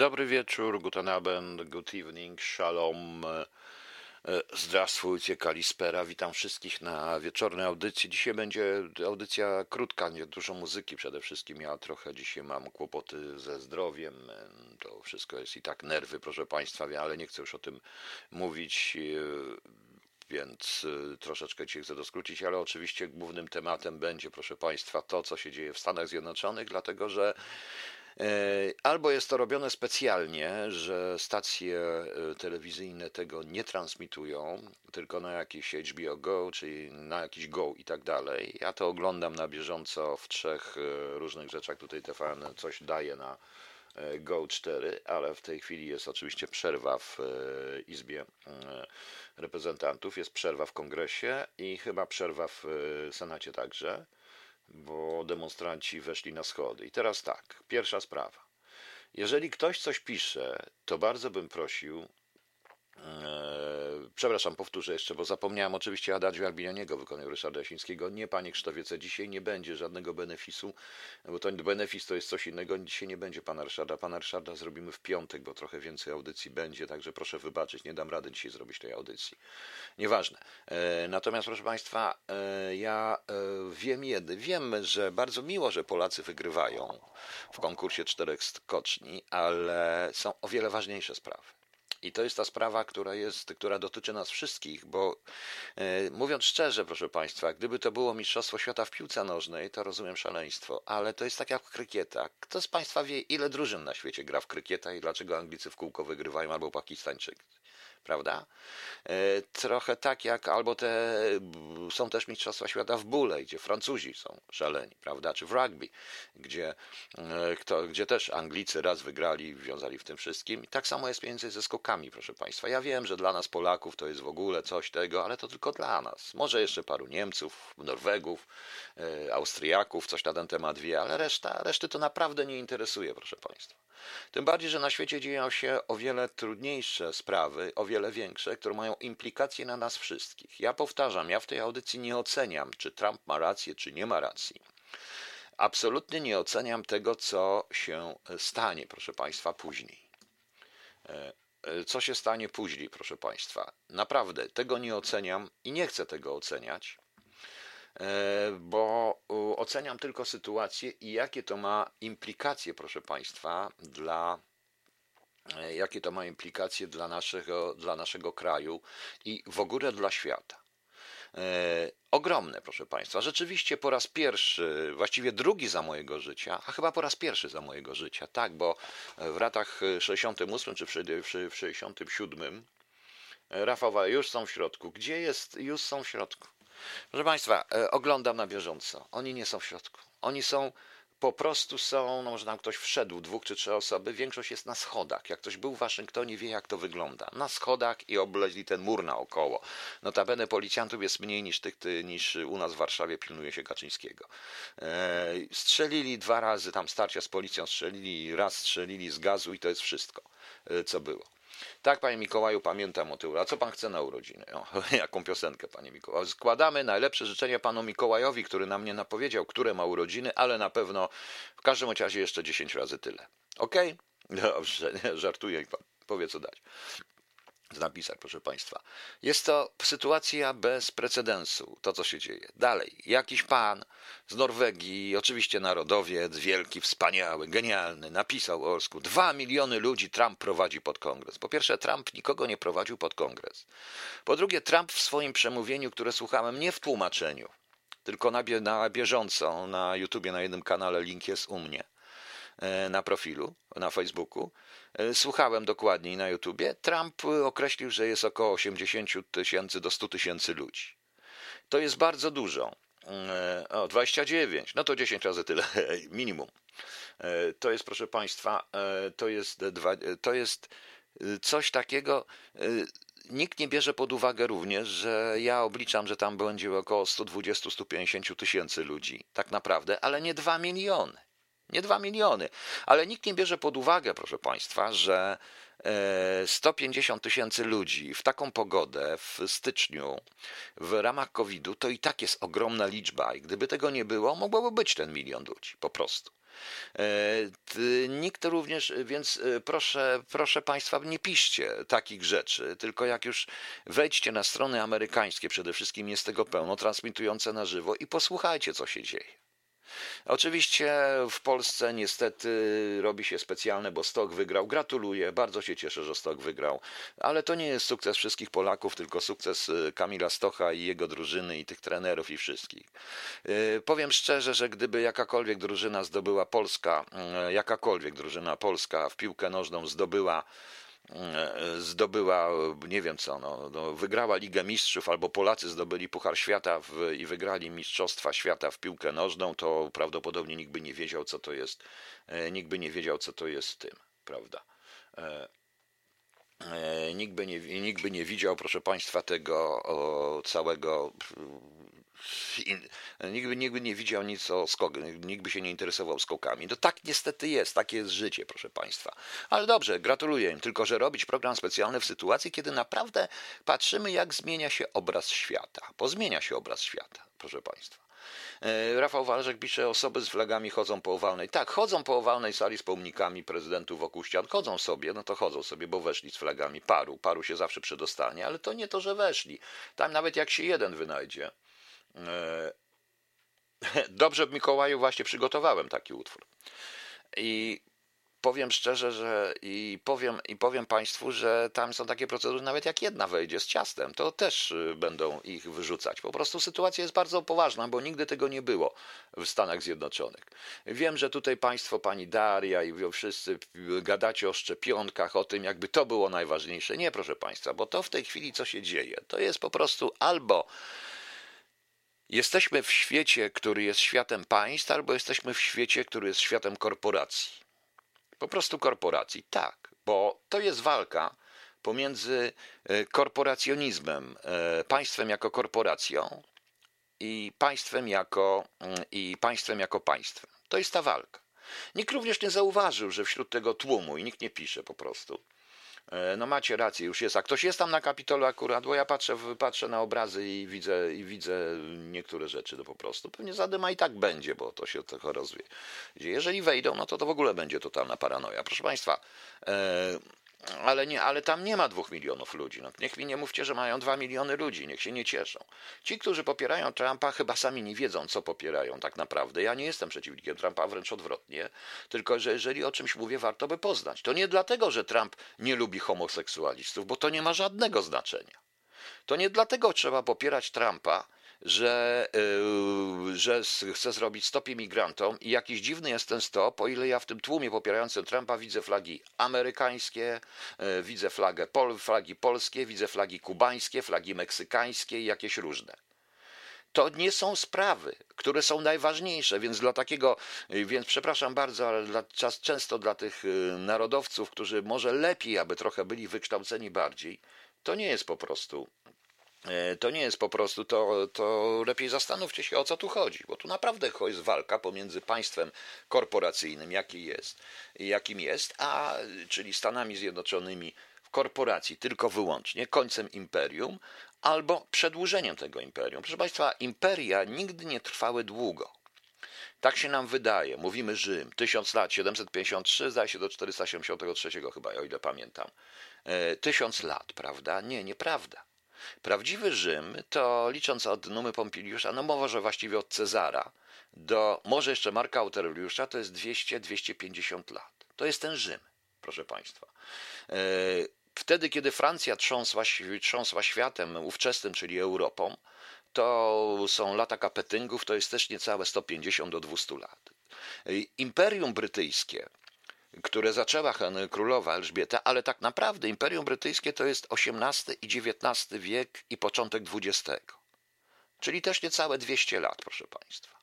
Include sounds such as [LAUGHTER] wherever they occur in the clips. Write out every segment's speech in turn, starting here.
Dobry wieczór, guten Abend, good evening, shalom. E, Zdrastwujcie, Kalispera. Witam wszystkich na wieczornej audycji. Dzisiaj będzie audycja krótka, nie dużo muzyki przede wszystkim. Ja trochę dzisiaj mam kłopoty ze zdrowiem. E, to wszystko jest i tak nerwy, proszę Państwa, ale nie chcę już o tym mówić e, więc troszeczkę dzisiaj chcę doskrócić, ale oczywiście głównym tematem będzie, proszę Państwa, to, co się dzieje w Stanach Zjednoczonych, dlatego że albo jest to robione specjalnie, że stacje e, telewizyjne tego nie transmitują, tylko na jakieś HBO Go, czyli na jakiś Go i tak dalej. Ja to oglądam na bieżąco w trzech e, różnych rzeczach. Tutaj TVN coś daje na Go 4, ale w tej chwili jest oczywiście przerwa w Izbie Reprezentantów, jest przerwa w Kongresie i chyba przerwa w Senacie także bo demonstranci weszli na schody. I teraz tak, pierwsza sprawa. Jeżeli ktoś coś pisze, to bardzo bym prosił, przepraszam, powtórzę jeszcze, bo zapomniałem oczywiście Adadziu Albinianiego wykonał Ryszarda Jasińskiego. Nie, panie Krzysztofie, dzisiaj nie będzie żadnego benefisu, bo to benefis to jest coś innego. Dzisiaj nie będzie pana Ryszarda. Pana Ryszarda zrobimy w piątek, bo trochę więcej audycji będzie, także proszę wybaczyć, nie dam rady dzisiaj zrobić tej audycji. Nieważne. Eee, natomiast, proszę państwa, eee, ja wiem jedy, wiem, że bardzo miło, że Polacy wygrywają w konkursie czterech skoczni, ale są o wiele ważniejsze sprawy. I to jest ta sprawa, która, jest, która dotyczy nas wszystkich, bo e, mówiąc szczerze, proszę Państwa, gdyby to było Mistrzostwo Świata w piłce nożnej, to rozumiem szaleństwo, ale to jest tak jak krykieta. Kto z Państwa wie, ile drużyn na świecie gra w krykieta i dlaczego Anglicy w kółko wygrywają albo Pakistańczycy? Prawda? E, trochę tak jak, albo te, są też Mistrzostwa Świata w bóle, gdzie Francuzi są szaleni, prawda? Czy w rugby, gdzie, e, kto, gdzie też Anglicy raz wygrali, wiązali w tym wszystkim. I tak samo jest między ze skokami, proszę Państwa. Ja wiem, że dla nas Polaków to jest w ogóle coś tego, ale to tylko dla nas. Może jeszcze paru Niemców, Norwegów, e, Austriaków coś na ten temat wie, ale reszta, reszty to naprawdę nie interesuje, proszę Państwa. Tym bardziej, że na świecie dzieją się o wiele trudniejsze sprawy, o wiele większe, które mają implikacje na nas wszystkich. Ja powtarzam, ja w tej audycji nie oceniam, czy Trump ma rację, czy nie ma racji. Absolutnie nie oceniam tego, co się stanie, proszę Państwa, później. E, co się stanie później, proszę Państwa? Naprawdę tego nie oceniam i nie chcę tego oceniać. E, bo oceniam tylko sytuację i jakie to ma implikacje, proszę Państwa, dla e, jakie to ma implikacje dla naszego, dla naszego kraju i w ogóle dla świata. E, ogromne, proszę Państwa. Rzeczywiście po raz pierwszy, właściwie drugi za mojego życia, a chyba po raz pierwszy za mojego życia, tak, bo w latach 68 czy w 67 Rafał już są w środku. Gdzie jest? Już są w środku. Proszę Państwa, e, oglądam na bieżąco. Oni nie są w środku. Oni są, po prostu są, no może tam ktoś wszedł, dwóch czy trzy osoby, większość jest na schodach. Jak ktoś był w Waszyngtonie, wie jak to wygląda. Na schodach i obleźli ten mur naokoło. Notabene policjantów jest mniej niż tych, niż u nas w Warszawie pilnuje się Kaczyńskiego. E, strzelili dwa razy, tam starcia z policją strzelili, raz strzelili z gazu i to jest wszystko, e, co było. Tak, panie Mikołaju, pamiętam o tym. A co pan chce na urodziny? O, [LAUGHS] jaką piosenkę, panie Mikołaju? Składamy najlepsze życzenia panu Mikołajowi, który nam nie napowiedział, które ma urodziny, ale na pewno w każdym razie jeszcze 10 razy tyle. Okej? Okay? [LAUGHS] Dobrze, nie, żartuję i powie co dać napisach, proszę Państwa. Jest to sytuacja bez precedensu, to co się dzieje. Dalej, jakiś pan z Norwegii, oczywiście narodowiec, wielki, wspaniały, genialny, napisał o Orsku, dwa miliony ludzi Trump prowadzi pod kongres. Po pierwsze, Trump nikogo nie prowadził pod kongres. Po drugie, Trump w swoim przemówieniu, które słuchałem nie w tłumaczeniu, tylko na, bie na bieżąco na YouTubie, na jednym kanale, link jest u mnie, e, na profilu, na Facebooku, słuchałem dokładniej na YouTubie. Trump określił, że jest około 80 tysięcy do 100 tysięcy ludzi. To jest bardzo dużo. E, o, 29, no to 10 razy tyle [LAUGHS] minimum. E, to jest, proszę Państwa, to jest, to jest coś takiego. Nikt nie bierze pod uwagę również, że ja obliczam, że tam będzie około 120-150 tysięcy ludzi, tak naprawdę, ale nie 2 miliony. Nie dwa miliony. Ale nikt nie bierze pod uwagę, proszę Państwa, że 150 e, tysięcy ludzi w taką pogodę w styczniu w ramach COVID-u to i tak jest ogromna liczba i gdyby tego nie było, mogłoby być ten milion ludzi po prostu. Nikt również, więc proszę, proszę Państwa, nie piszcie takich rzeczy, tylko jak już wejdźcie na strony amerykańskie, przede wszystkim jest tego pełno, transmitujące na żywo i posłuchajcie, co się dzieje. Oczywiście w Polsce niestety robi się specjalne, bo Stok wygrał. Gratuluję, bardzo się cieszę, że Stok wygrał, ale to nie jest sukces wszystkich Polaków, tylko sukces y, Kamila Stocha i jego drużyny i tych trenerów i wszystkich. Y, powiem szczerze, że gdyby jakakolwiek drużyna zdobyła Polska, y, jakakolwiek drużyna Polska w piłkę nożną zdobyła zdobyła, nie wiem co, no, no, wygrała Ligę Mistrzów, albo Polacy zdobyli Puchar Świata w, i wygrali Mistrzostwa Świata w piłkę nożną, to prawdopodobnie nikt by nie wiedział, co to jest, e, nikt by nie wiedział, co to jest tym, prawda. E, nikt by, nie, nikt by nie widział, proszę Państwa, tego całego Nikt by, nikt by nie widział nic o skokach, nikt by się nie interesował skokami. No tak niestety jest, takie jest życie, proszę Państwa. Ale dobrze, gratuluję im, tylko że robić program specjalny w sytuacji, kiedy naprawdę patrzymy, jak zmienia się obraz świata. Bo zmienia się obraz świata, proszę Państwa. E, Rafał Walczek pisze, osoby z flagami chodzą po owalnej. Tak, chodzą po owalnej sali z pomnikami prezydentów wokół ścian. Chodzą sobie, no to chodzą sobie, bo weszli z flagami. Paru, paru się zawsze przedostanie, ale to nie to, że weszli. Tam nawet jak się jeden wynajdzie, [LAUGHS] dobrze w Mikołaju właśnie przygotowałem taki utwór. I powiem szczerze, że i powiem, i powiem Państwu, że tam są takie procedury, nawet jak jedna wejdzie z ciastem, to też y, będą ich wyrzucać. Po prostu sytuacja jest bardzo poważna, bo nigdy tego nie było w Stanach Zjednoczonych. Wiem, że tutaj Państwo, Pani Daria i wszyscy gadacie o szczepionkach, o tym, jakby to było najważniejsze. Nie, proszę Państwa, bo to w tej chwili, co się dzieje, to jest po prostu albo Jesteśmy w świecie, który jest światem państw, albo jesteśmy w świecie, który jest światem korporacji. Po prostu korporacji, tak, bo to jest walka pomiędzy e, korporacjonizmem, e, państwem jako korporacją i państwem jako, mm, i państwem jako państwem. To jest ta walka. Nikt również nie zauważył, że wśród tego tłumu, i nikt nie pisze po prostu, no macie rację, już jest. A ktoś jest tam na Kapitolu akurat, bo ja patrzę, patrzę na obrazy i widzę, i widzę niektóre rzeczy, to po prostu. Pewnie zadyma i tak będzie, bo to się tylko rozwie. Jeżeli wejdą, no to to w ogóle będzie totalna paranoja. Proszę Państwa, e, ale, nie, ale tam nie ma dwóch milionów ludzi. No, niech mi nie mówcie, że mają dwa miliony ludzi, niech się nie cieszą. Ci, którzy popierają Trumpa, chyba sami nie wiedzą, co popierają tak naprawdę. Ja nie jestem przeciwnikiem Trumpa, wręcz odwrotnie. Tylko, że jeżeli o czymś mówię, warto by poznać. To nie dlatego, że Trump nie lubi homoseksualistów, bo to nie ma żadnego znaczenia. To nie dlatego trzeba popierać Trumpa, że, yy, że chce zrobić stop imigrantom i jakiś dziwny jest ten stop, o ile ja w tym tłumie popierającym Trumpa widzę flagi amerykańskie, yy, widzę flagę pol, flagi polskie, widzę flagi kubańskie, flagi meksykańskie i jakieś różne. To nie są sprawy, które są najważniejsze, więc dla takiego, yy, więc przepraszam bardzo, ale dla, czas, często dla tych narodowców, którzy może lepiej, aby trochę byli wykształceni bardziej, to nie jest po prostu E, to nie jest po prostu, to, to lepiej zastanówcie się, o co tu chodzi, bo tu naprawdę jest walka pomiędzy państwem korporacyjnym, jaki jest, jakim jest, a czyli Stanami Zjednoczonymi w korporacji tylko wyłącznie, końcem imperium, albo przedłużeniem tego imperium. Proszę Państwa, imperia nigdy nie trwały długo. Tak się nam wydaje. Mówimy Rzym, 1000 lat, 753, zdaje się do 473 chyba, o ile pamiętam. E, tysiąc lat, prawda? Nie, nieprawda. Prawdziwy Rzym to licząc od Numy Pompiliusza, no może właściwie od Cezara do może jeszcze Marka Aureliusza to jest 200-250 lat. To jest ten Rzym, proszę Państwa. E, wtedy, kiedy Francja trząsła, trząsła światem ówczesnym, czyli Europą, to są lata kapetyngów, to jest też niecałe 150 do 200 lat. E, Imperium Brytyjskie które zaczęła królowa Elżbieta, ale tak naprawdę Imperium Brytyjskie to jest XVIII i XIX wiek i początek XX. Czyli też niecałe 200 lat, proszę Państwa.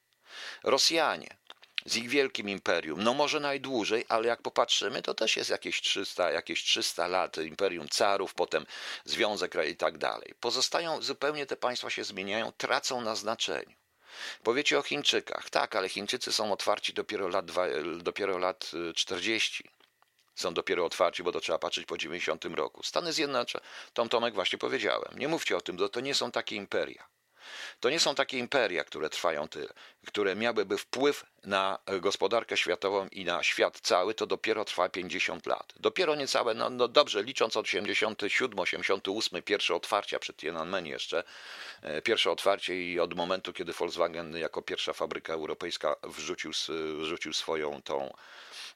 Rosjanie z ich wielkim imperium, no może najdłużej, ale jak popatrzymy, to też jest jakieś 300, jakieś 300 lat imperium carów, potem Związek i tak dalej. Pozostają, zupełnie te państwa się zmieniają, tracą na znaczeniu. Powiecie o Chińczykach. Tak, ale Chińczycy są otwarci dopiero lat, dwa, dopiero lat 40. Y, są dopiero otwarci, bo to trzeba patrzeć po 90 roku. Stany Zjednoczone, Tom Tomek właśnie powiedziałem. Nie mówcie o tym, bo to nie są takie imperia. To nie są takie imperia, które trwają tyle, które miałyby wpływ na gospodarkę światową i na świat cały, to dopiero trwa 50 lat. Dopiero niecałe, no, no dobrze, licząc od 87, 88, pierwsze otwarcia przed Tiananmen jeszcze, e, pierwsze otwarcie i od momentu, kiedy Volkswagen jako pierwsza fabryka europejska wrzucił, wrzucił swoją tą,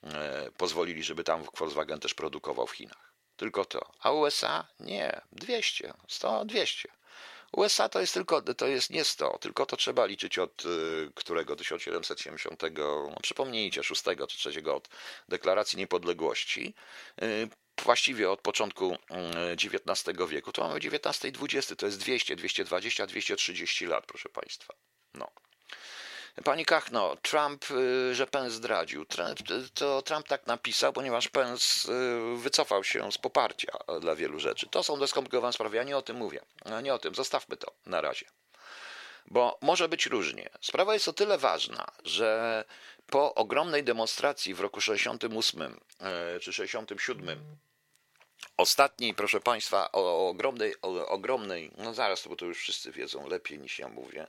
e, pozwolili, żeby tam Volkswagen też produkował w Chinach. Tylko to. A USA? Nie. 200, 100, 200. USA to jest tylko, to jest nie 100, tylko to trzeba liczyć od y, którego 1770, no przypomnijcie, 6 czy 3 od deklaracji niepodległości, y, właściwie od początku XIX y, wieku, to mamy XIX i XX, to jest 200, 220, 230 lat, proszę Państwa. No. Pani Kachno, Trump, y, że Pence zdradził. To Trump tak napisał, ponieważ Pence y, wycofał się z poparcia dla wielu rzeczy. To są doskomplikowane sprawy, ja nie o tym mówię. Nie o tym, zostawmy to na razie. Bo może być różnie. Sprawa jest o tyle ważna, że po ogromnej demonstracji w roku 68 y, czy 67 Ostatniej, proszę Państwa, o ogromnej, o ogromnej, no zaraz, bo to już wszyscy wiedzą lepiej niż ja mówię,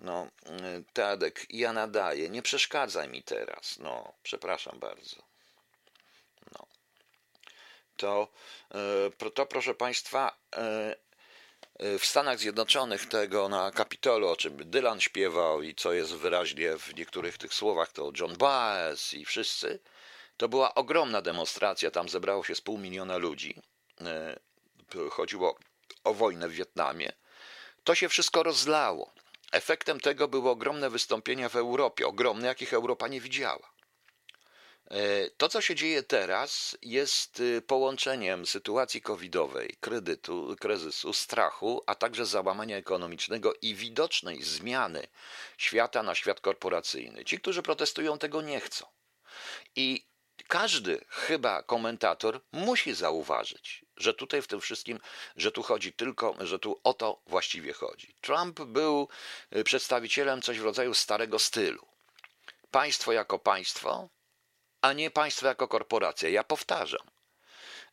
no, y, Tadek, ja nadaję, nie przeszkadzaj mi teraz. No, przepraszam bardzo. No. To, y, to proszę Państwa, y, w Stanach Zjednoczonych tego na Kapitolu, o czym Dylan śpiewał i co jest wyraźnie w niektórych tych słowach, to John Baez i wszyscy, to była ogromna demonstracja, tam zebrało się z pół miliona ludzi. Chodziło o wojnę w Wietnamie. To się wszystko rozlało. Efektem tego były ogromne wystąpienia w Europie, ogromne, jakich Europa nie widziała. E, to, co się dzieje teraz, jest y, połączeniem sytuacji covidowej, kredytu, kryzysu, strachu, a także załamania ekonomicznego i widocznej zmiany świata na świat korporacyjny. Ci, którzy protestują, tego nie chcą. I każdy chyba komentator musi zauważyć, że tutaj w tym wszystkim, że tu chodzi tylko, że tu o to właściwie chodzi. Trump był y, przedstawicielem coś w rodzaju starego stylu. Państwo jako państwo, a nie państwo jako korporacja. Ja powtarzam.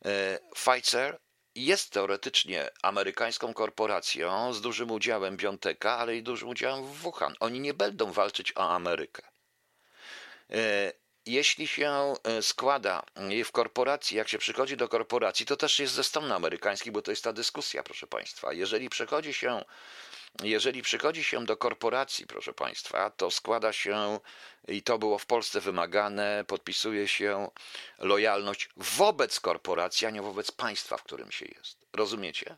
Y, Pfizer jest teoretycznie amerykańską korporacją z dużym udziałem Bionteka, ale i dużym udziałem w Wuhan. Oni nie będą walczyć o Amerykę. Jeśli się e, składa w korporacji, jak się przychodzi do korporacji, to też jest ze strony amerykańskiej, bo to jest ta dyskusja, proszę Państwa. Jeżeli przychodzi się, jeżeli przychodzi się do korporacji, proszę Państwa, to składa się, i to było w Polsce wymagane, podpisuje się lojalność wobec korporacji, a nie wobec państwa, w którym się jest. Rozumiecie?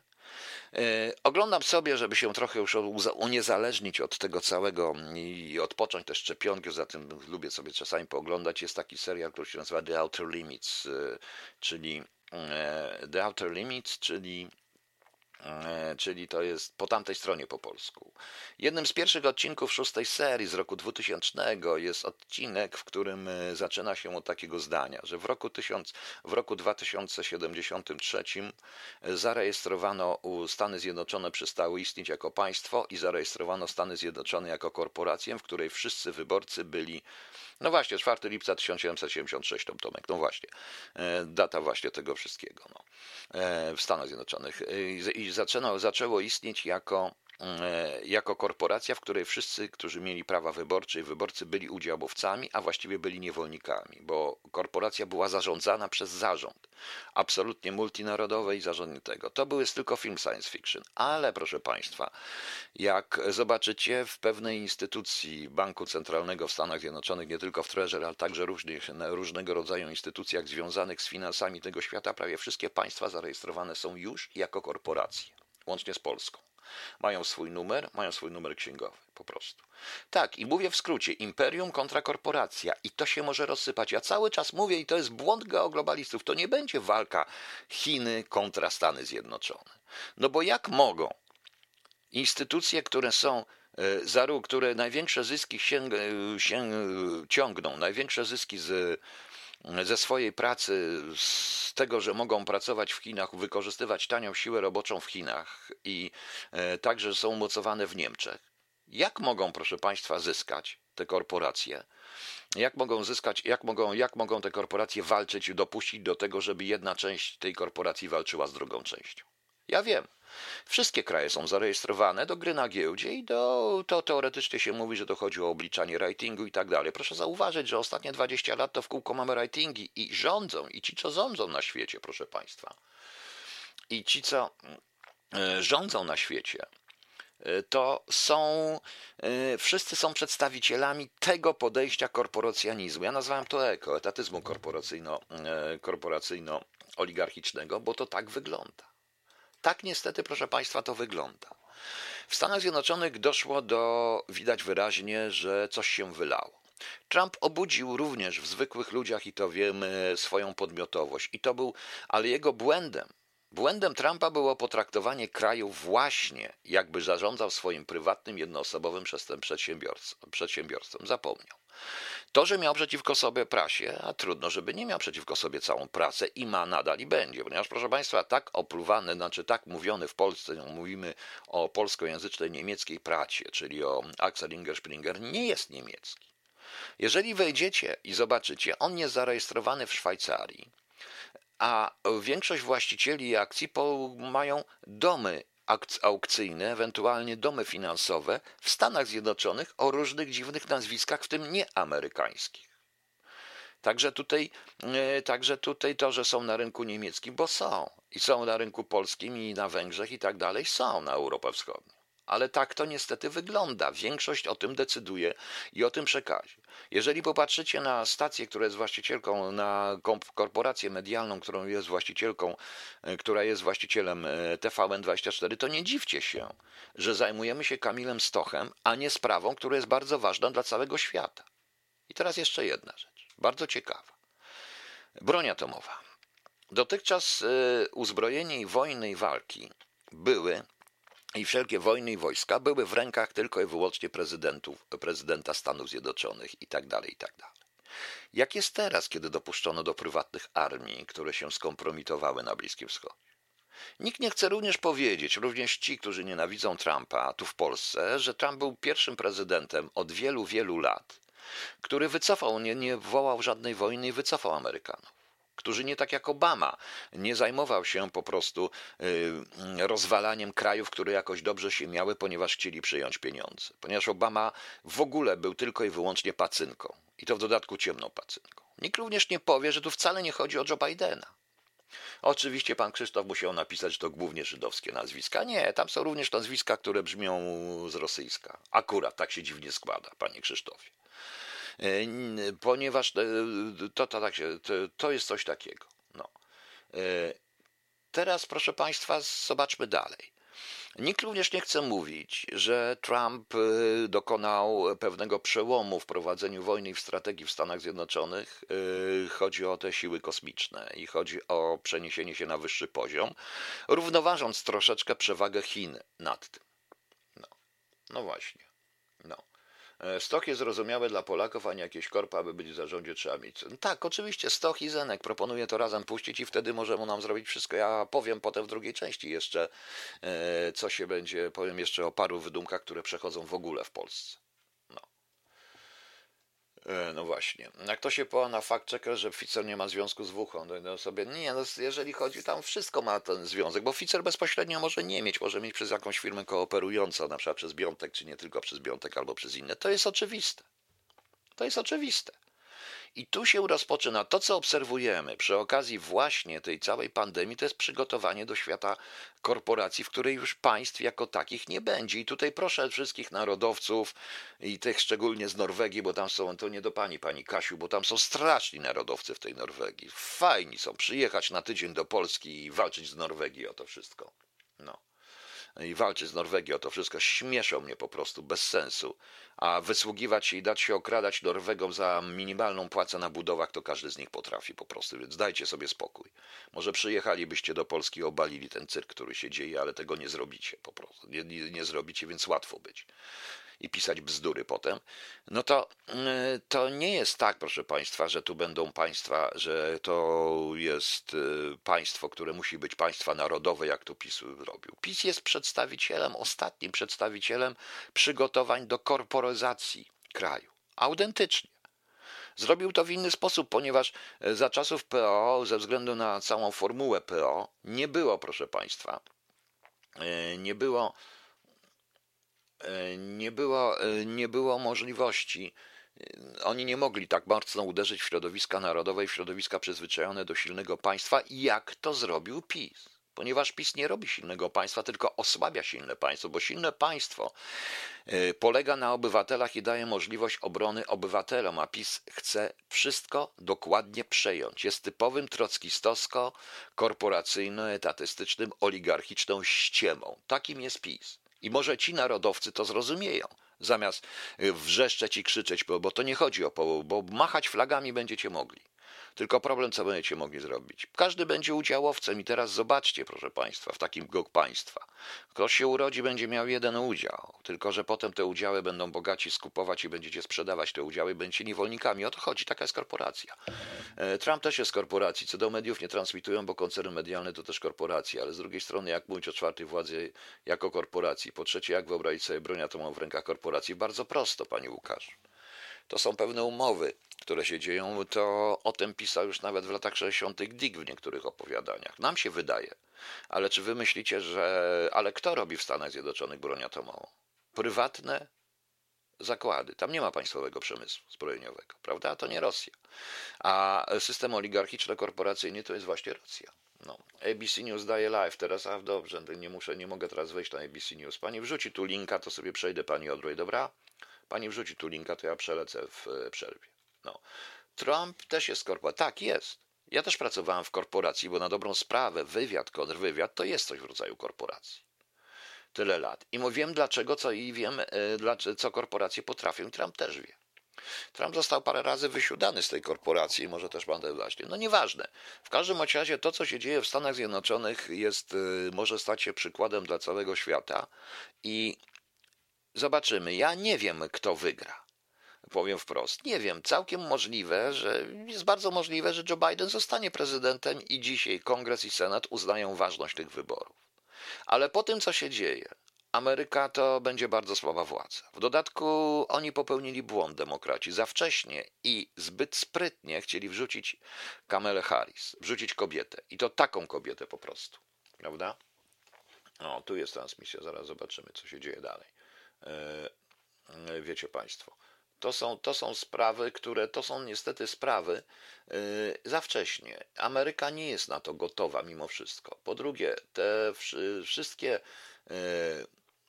E, oglądam sobie, żeby się trochę już uniezależnić od tego całego i odpocząć te szczepionki, za tym lubię sobie czasami pooglądać. Jest taki serial, który się nazywa The Outer Limits, e, czyli e, The Outer Limits, czyli czyli to jest po tamtej stronie po polsku. Jednym z pierwszych odcinków szóstej serii z roku 2000 jest odcinek, w którym e, zaczyna się od takiego zdania, że w roku, 1000, w roku 2073 e, zarejestrowano Stany Zjednoczone przestały istnieć jako państwo i zarejestrowano Stany Zjednoczone jako korporację, w której wszyscy wyborcy byli no właśnie, 4 lipca 1776, Tom Tomek, no właśnie, e, data właśnie tego wszystkiego no, e, w Stanach Zjednoczonych. I zaczęło, zaczęło istnieć jako jako korporacja, w której wszyscy, którzy mieli prawa wyborcze i wyborcy byli udziałowcami, a właściwie byli niewolnikami, bo korporacja była zarządzana przez zarząd, absolutnie multinarodowy i zarząd tego. To był jest tylko film science fiction, ale proszę Państwa, jak zobaczycie w pewnej instytucji Banku Centralnego w Stanach Zjednoczonych, nie tylko w Treasury, ale także różnych, różnego rodzaju instytucjach związanych z finansami tego świata, prawie wszystkie państwa zarejestrowane są już jako korporacje, łącznie z Polską. Mają swój numer, mają swój numer księgowy, po prostu. Tak, i mówię w skrócie, imperium kontra korporacja i to się może rozsypać. Ja cały czas mówię i to jest błąd geoglobalistów, to nie będzie walka Chiny kontra Stany Zjednoczone. No bo jak mogą instytucje, które są e, za które największe zyski się, się ciągną, największe zyski z ze swojej pracy, z tego, że mogą pracować w Chinach, wykorzystywać tanią siłę roboczą w Chinach i e, także są umocowane w Niemczech. Jak mogą, proszę Państwa, zyskać te korporacje? Jak mogą zyskać, jak mogą, jak mogą te korporacje walczyć i dopuścić do tego, żeby jedna część tej korporacji walczyła z drugą częścią? Ja wiem. Wszystkie kraje są zarejestrowane do gry na giełdzie i do, to teoretycznie się mówi, że to chodzi o obliczanie ratingu i tak dalej. Proszę zauważyć, że ostatnie 20 lat to w kółko mamy ratingi i rządzą, i ci, co rządzą na świecie, proszę Państwa. I ci, co e, rządzą na świecie, e, to są, e, wszyscy są przedstawicielami tego podejścia korporacjanizmu. Ja nazwałem to eko, etatyzmu korporacyjno, korporacyjno-oligarchicznego, bo to tak wygląda. Tak niestety, proszę Państwa, to wygląda. W Stanach Zjednoczonych doszło do, widać wyraźnie, że coś się wylało. Trump obudził również w zwykłych ludziach, i to wiemy, swoją podmiotowość. I to był, ale jego błędem, błędem Trumpa było potraktowanie kraju właśnie, jakby zarządzał swoim prywatnym, jednoosobowym przedsiębiorstwem. Zapomniał. To, że miał przeciwko sobie prasie, a trudno, żeby nie miał przeciwko sobie całą prasę i ma nadal i będzie, ponieważ proszę Państwa, tak opluwany, znaczy tak mówiony w Polsce, no, mówimy o polskojęzycznej niemieckiej pracie, czyli o Axel Inger Springer, nie jest niemiecki. Jeżeli wejdziecie i zobaczycie, on jest zarejestrowany w Szwajcarii, a większość właścicieli akcji mają domy aukcyjne, ewentualnie domy finansowe w Stanach Zjednoczonych o różnych dziwnych nazwiskach, w tym nieamerykańskich. Także tutaj, e, także tutaj to, że są na rynku niemieckim, bo są. I są na rynku polskim i na Węgrzech i tak dalej, są na Europę Wschodnią ale tak to niestety wygląda. Większość o tym decyduje i o tym przekazie. Jeżeli popatrzycie na stację, która jest właścicielką, na korporację medialną, którą jest właścicielką, e, która jest właścicielem e, TVN24, to nie dziwcie się, że zajmujemy się Kamilem Stochem, a nie sprawą, która jest bardzo ważna dla całego świata. I teraz jeszcze jedna rzecz, bardzo ciekawa. Broń atomowa. Dotychczas e, uzbrojenie i wojny i walki były i wszelkie wojny i wojska były w rękach tylko i wyłącznie prezydentów, prezydenta Stanów Zjednoczonych i tak dalej, i tak dalej. Jak jest teraz, kiedy dopuszczono do prywatnych armii, które się skompromitowały na Bliskim Wschodzie? Nikt nie chce również powiedzieć, również ci, którzy nienawidzą Trumpa tu w Polsce, że Trump był pierwszym prezydentem od wielu, wielu lat, który wycofał, nie, nie wołał żadnej wojny i wycofał Amerykanów którzy nie tak jak Obama nie zajmował się po prostu y, rozwalaniem krajów, które jakoś dobrze się miały, ponieważ chcieli przyjąć pieniądze. Ponieważ Obama w ogóle był tylko i wyłącznie pacynką i to w dodatku ciemną pacynką. Nikt również nie powie, że tu wcale nie chodzi o Joe Bidena. Oczywiście pan Krzysztof musiał napisać, to głównie żydowskie nazwiska. Nie, tam są również nazwiska, które brzmią z rosyjska. Akurat tak się dziwnie składa, panie Krzysztofie. E, ponieważ e, to, tak to, to jest coś takiego. No. E, teraz, proszę Państwa, zobaczmy dalej. Nikt również nie chce mówić, że Trump dokonał pewnego przełomu w prowadzeniu wojny i w strategii w Stanach Zjednoczonych. Chodzi o te siły kosmiczne i chodzi o przeniesienie się na wyższy poziom, równoważąc troszeczkę przewagę Chin nad tym. No, no właśnie. E, Stoch jest zrozumiałe dla Polaków, a nie jakieś korpa, aby być w zarządzie trzeba mieć. No tak, oczywiście, Stoch i Zenek proponuję to razem puścić i wtedy możemy nam zrobić wszystko. Ja powiem potem w drugiej części jeszcze, e, co się będzie, powiem jeszcze o paru wydumkach, które przechodzą w ogóle w Polsce. E, no właśnie. Jak to się poła na fakt że Pfizer nie ma związku z Wuchą, no sobie, nie, no jeżeli chodzi, tam wszystko ma ten związek, bo Pfizer bezpośrednio może nie mieć, może mieć przez jakąś firmę kooperującą, na przykład przez Biontek, czy nie tylko przez Biontek, albo przez inne. To jest oczywiste. To jest oczywiste. I tu się rozpoczyna to, co obserwujemy przy okazji właśnie tej całej pandemii, to jest przygotowanie do świata korporacji, w której już państw jako takich nie będzie. I tutaj proszę wszystkich narodowców i tych szczególnie z Norwegii, bo tam są, to nie do pani, pani Kasiu, bo tam są straszni narodowcy w tej Norwegii. Fajni są przyjechać na tydzień do Polski i walczyć z Norwegii o to wszystko. No i walczy z Norwegią to wszystko, śmieszą mnie po prostu, bez sensu. A wysługiwać się i dać się okradać Norwegom za minimalną płacę na budowach, to każdy z nich potrafi po prostu, więc dajcie sobie spokój. Może przyjechalibyście do Polski obalili ten cyrk, który się dzieje, ale tego nie zrobicie po prostu. Nie, nie, nie zrobicie, więc łatwo być i pisać bzdury potem, no to, y, to nie jest tak, proszę Państwa, że tu będą państwa, że to jest y, państwo, które musi być państwa narodowe, jak to PiS robił. PiS jest przedstawicielem, ostatnim przedstawicielem przygotowań do korporyzacji kraju. Autentycznie. Zrobił to w inny sposób, ponieważ za czasów PO, ze względu na całą formułę PO, nie było, proszę Państwa, e, nie było, e, nie było, e, nie było możliwości. Oni nie mogli tak mocno uderzyć w środowiska narodowe i w środowiska przyzwyczajone do silnego państwa, jak to zrobił PiS ponieważ PiS nie robi silnego państwa, tylko osłabia silne państwo, bo silne państwo y, polega na obywatelach i daje możliwość obrony obywatelom, a PiS chce wszystko dokładnie przejąć. Jest typowym trockistowsko, korporacyjno-etatystycznym, oligarchiczną ściemą. Takim jest PiS. I może ci narodowcy to zrozumieją zamiast y, wrzeszczeć i krzyczeć, bo to nie chodzi o połowę, bo machać flagami będziecie mogli. Tylko problem, co będziecie mogli zrobić. Każdy będzie udziałowcem i teraz zobaczcie, proszę Państwa, w takim gok państwa. Ktoś się urodzi, będzie miał jeden udział, tylko że potem te udziały będą bogaci skupować i będziecie sprzedawać te udziały, będziecie niewolnikami. O to chodzi, taka jest korporacja. E, Trump też jest korporacji, co do mediów nie transmitują, bo koncerny medialne to też korporacje, ale z drugiej strony, jak mówić o czwartej władzy jako korporacji? Po trzecie, jak wyobrazić sobie broń atomową w rękach korporacji? Bardzo prosto, Panie Łukasz. To są pewne umowy, które się dzieją. To o tym pisał już nawet w latach 60. Dick w niektórych opowiadaniach. Nam się wydaje. Ale czy wy myślicie, że. Ale kto robi w Stanach Zjednoczonych broń atomową? Prywatne zakłady. Tam nie ma państwowego przemysłu zbrojeniowego, prawda? To nie Rosja. A system oligarchiczno-korporacyjny to jest właśnie Rosja. No. ABC News daje live teraz, a dobrze, nie muszę, nie mogę teraz wejść na ABC News. Pani wrzuci tu linka, to sobie przejdę pani Odroj, dobra? Pani wrzuci tu linka, to ja przelecę w e, przerwie. No. Trump też jest korporacja. Tak, jest. Ja też pracowałem w korporacji, bo na dobrą sprawę wywiad, kontrwywiad to jest coś w rodzaju korporacji. Tyle lat. I wiem dlaczego, co i wiem, e, co korporacje potrafią. I Trump też wie. Trump został parę razy wysiudany z tej korporacji, może też pan właśnie. No nieważne. W każdym razie to, co się dzieje w Stanach Zjednoczonych, jest, e, może stać się przykładem dla całego świata i Zobaczymy. Ja nie wiem, kto wygra. Powiem wprost. Nie wiem. Całkiem możliwe, że jest bardzo możliwe, że Joe Biden zostanie prezydentem i dzisiaj Kongres i Senat uznają ważność tych wyborów. Ale po tym, co się dzieje, Ameryka to będzie bardzo słaba władza. W dodatku oni popełnili błąd demokraci. Za wcześnie i zbyt sprytnie chcieli wrzucić Kamelę Harris, wrzucić kobietę. I to taką kobietę po prostu. Prawda? O, tu jest transmisja, zaraz zobaczymy, co się dzieje dalej. E, e, wiecie Państwo. To są, to są sprawy, które to są niestety sprawy e, za wcześnie. Ameryka nie jest na to gotowa mimo wszystko. Po drugie, te wszystkie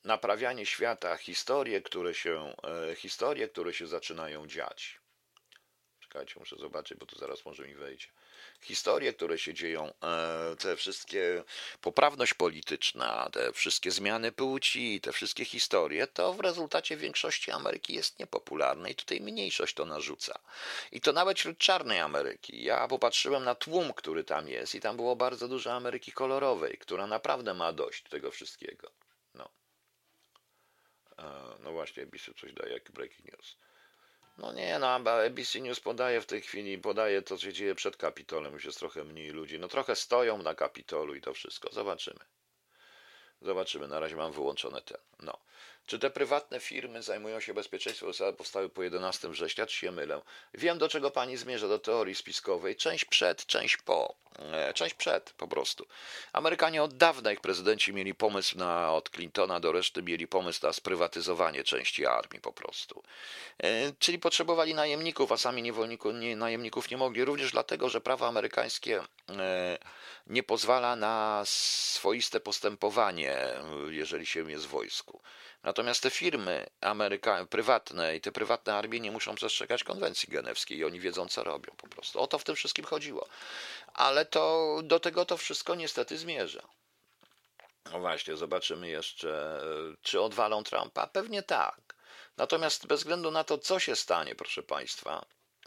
naprawianie świata, historie, które się, historie, które się zaczynają dziać. Czekajcie, muszę zobaczyć, bo tu zaraz może mi wejdzie historie, które się dzieją, e, te wszystkie poprawność polityczna, te wszystkie zmiany płci, te wszystkie historie, to w rezultacie większości Ameryki jest niepopularne i tutaj mniejszość to narzuca. I to nawet wśród czarnej Ameryki. Ja popatrzyłem na tłum, który tam jest i tam było bardzo dużo Ameryki kolorowej, która naprawdę ma dość tego wszystkiego. No, e, no właśnie, Bisu coś daje jak breaking news. No nie, no ABC News podaje w tej chwili, podaje to, co się dzieje przed Kapitolem, już jest trochę mniej ludzi. No trochę stoją na Kapitolu i to wszystko. Zobaczymy. Zobaczymy, na razie mam wyłączone ten. No. Czy te prywatne firmy zajmują się bezpieczeństwem powstały po 11 września, czy się mylę? Wiem, do czego pani zmierza, do teorii spiskowej. Część przed, część po. E, część przed, po prostu. Amerykanie od dawna, ich prezydenci mieli pomysł na, od Clintona do reszty, mieli pomysł na sprywatyzowanie części armii po prostu. E, czyli potrzebowali najemników, a sami niewolników, nie, najemników nie mogli. Również dlatego, że prawo amerykańskie e, nie pozwala na swoiste postępowanie, jeżeli się jest w wojsku. Natomiast te firmy Ameryka, prywatne i te prywatne armie nie muszą przestrzegać konwencji genewskiej i oni wiedzą, co robią po prostu. O to w tym wszystkim chodziło. Ale to do tego to wszystko niestety zmierza. No właśnie, zobaczymy jeszcze, czy odwalą Trumpa. Pewnie tak. Natomiast bez względu na to, co się stanie, proszę Państwa,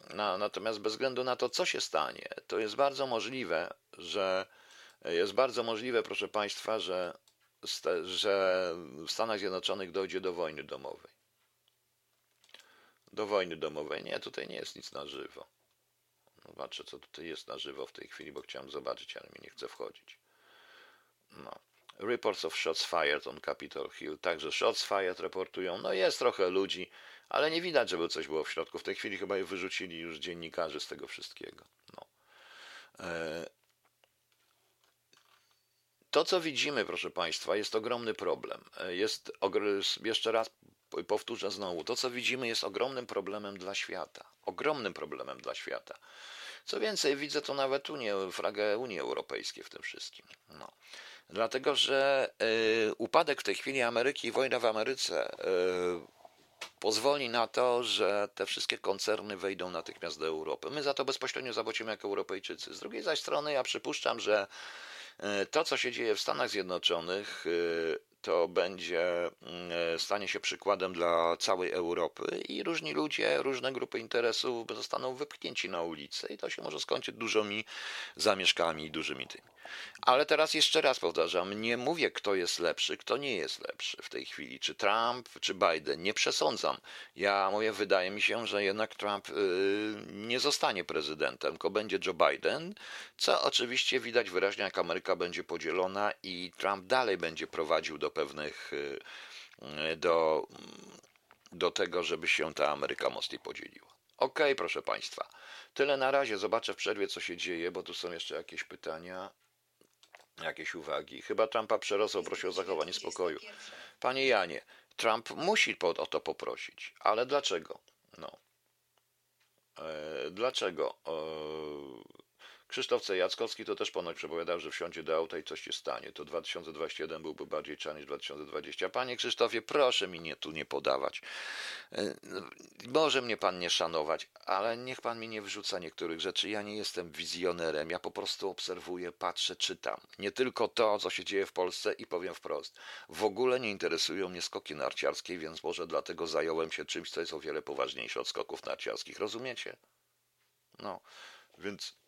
na, natomiast bez względu na to, co się stanie, to jest bardzo możliwe, że jest bardzo możliwe, proszę Państwa, że że w Stanach Zjednoczonych dojdzie do wojny domowej. Do wojny domowej. Nie, tutaj nie jest nic na żywo. Zobaczę, co tutaj jest na żywo w tej chwili, bo chciałem zobaczyć, ale mi nie chce wchodzić. No. Reports of shots fired on Capitol Hill. Także shots fired reportują. No jest trochę ludzi, ale nie widać, żeby coś było w środku. W tej chwili chyba je wyrzucili już dziennikarzy z tego wszystkiego. No. E to, co widzimy, proszę Państwa, jest ogromny problem. Jest, jeszcze raz powtórzę znowu, to, co widzimy, jest ogromnym problemem dla świata. Ogromnym problemem dla świata. Co więcej, widzę to nawet Unię, flagę Unii Europejskiej w tym wszystkim. No. Dlatego, że y, upadek w tej chwili Ameryki i wojna w Ameryce y, pozwoli na to, że te wszystkie koncerny wejdą natychmiast do Europy. My za to bezpośrednio zapłacimy jako Europejczycy. Z drugiej zaś strony ja przypuszczam, że to, co się dzieje w Stanach Zjednoczonych, to będzie, mm, stanie się przykładem dla całej Europy i różni ludzie, różne grupy interesów zostaną wypchnięci na ulicę i to się może skończyć dużymi zamieszkami i dużymi tymi. Ale teraz jeszcze raz powtarzam, nie mówię, kto jest lepszy, kto nie jest lepszy w tej chwili, czy Trump, czy Biden. Nie przesądzam. Ja mówię, wydaje mi się, że jednak Trump nie zostanie prezydentem, tylko będzie Joe Biden, co oczywiście widać wyraźnie, jak Ameryka będzie podzielona i Trump dalej będzie prowadził do pewnych, yy, do, do tego, żeby się ta Ameryka mocniej podzieliła. Okej, okay, proszę Państwa. Tyle na razie. Zobaczę w przerwie, co się dzieje, bo tu są jeszcze jakieś pytania jakieś uwagi. Chyba Trumpa przerosł, prosił o zachowanie spokoju. Panie Janie, Trump musi o to poprosić, ale dlaczego? No. E, dlaczego? E, Krzysztof C. Jackowski to też ponoć przepowiadał, że wsiądzie do auta i coś się stanie. To 2021 byłby bardziej czarny niż 2020. Panie Krzysztofie, proszę mi nie, tu nie podawać. E, może mnie pan nie szanować, ale niech pan mi nie wrzuca niektórych rzeczy. Ja nie jestem wizjonerem, ja po prostu obserwuję, patrzę, czytam. Nie tylko to, co się dzieje w Polsce i powiem wprost. W ogóle nie interesują mnie skoki narciarskie, więc może dlatego zająłem się czymś, co jest o wiele poważniejsze od skoków narciarskich. Rozumiecie? No, więc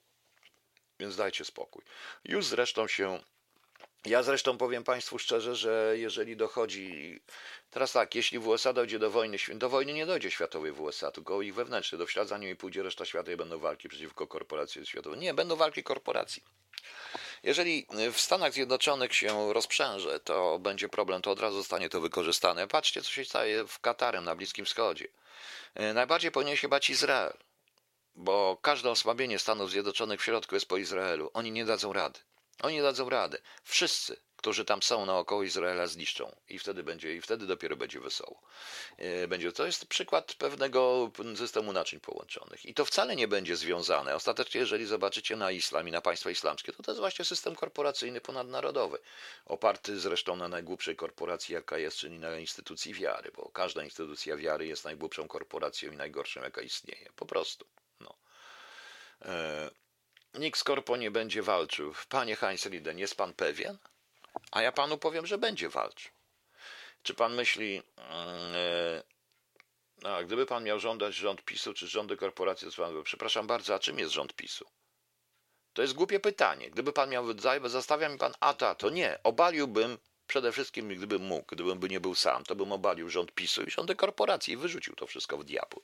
więc dajcie spokój. Już zresztą się. Ja zresztą powiem Państwu szczerze, że jeżeli dochodzi. Teraz tak, jeśli w USA dojdzie do wojny, do wojny nie dojdzie światowej w USA, tylko ich wewnętrznej, do wślad za nimi pójdzie reszta świata i będą walki przeciwko korporacjom światowym. Nie, będą walki korporacji. Jeżeli w Stanach Zjednoczonych się rozprzęże, to będzie problem, to od razu zostanie to wykorzystane. Patrzcie, co się dzieje w Katarem na Bliskim Wschodzie. Najbardziej powinien się bać Izrael bo każde osłabienie Stanów Zjednoczonych w środku jest po Izraelu. Oni nie dadzą rady. Oni nie dadzą rady. Wszyscy, którzy tam są naokoło Izraela, zniszczą i wtedy będzie, i wtedy dopiero będzie wesoło. E, będzie, to jest przykład pewnego systemu naczyń połączonych. I to wcale nie będzie związane. Ostatecznie, jeżeli zobaczycie na islam i na państwa islamskie, to to jest właśnie system korporacyjny ponadnarodowy, oparty zresztą na najgłupszej korporacji, jaka jest, czyli na instytucji wiary, bo każda instytucja wiary jest najgłupszą korporacją i najgorszą, jaka istnieje. Po prostu. E, nikt z korpo nie będzie walczył. Panie Heinz Liden, jest pan pewien? A ja panu powiem, że będzie walczył. Czy pan myśli, yy, a gdyby pan miał żądać rząd PiSu czy rządy korporacji, to pan, przepraszam bardzo, a czym jest rząd PiSu? To jest głupie pytanie. Gdyby pan miał, zastawia mi pan, a ta, to nie, obaliłbym przede wszystkim, gdybym mógł, gdybym by nie był sam, to bym obalił rząd PiSu i rządy korporacji i wyrzucił to wszystko w diabły.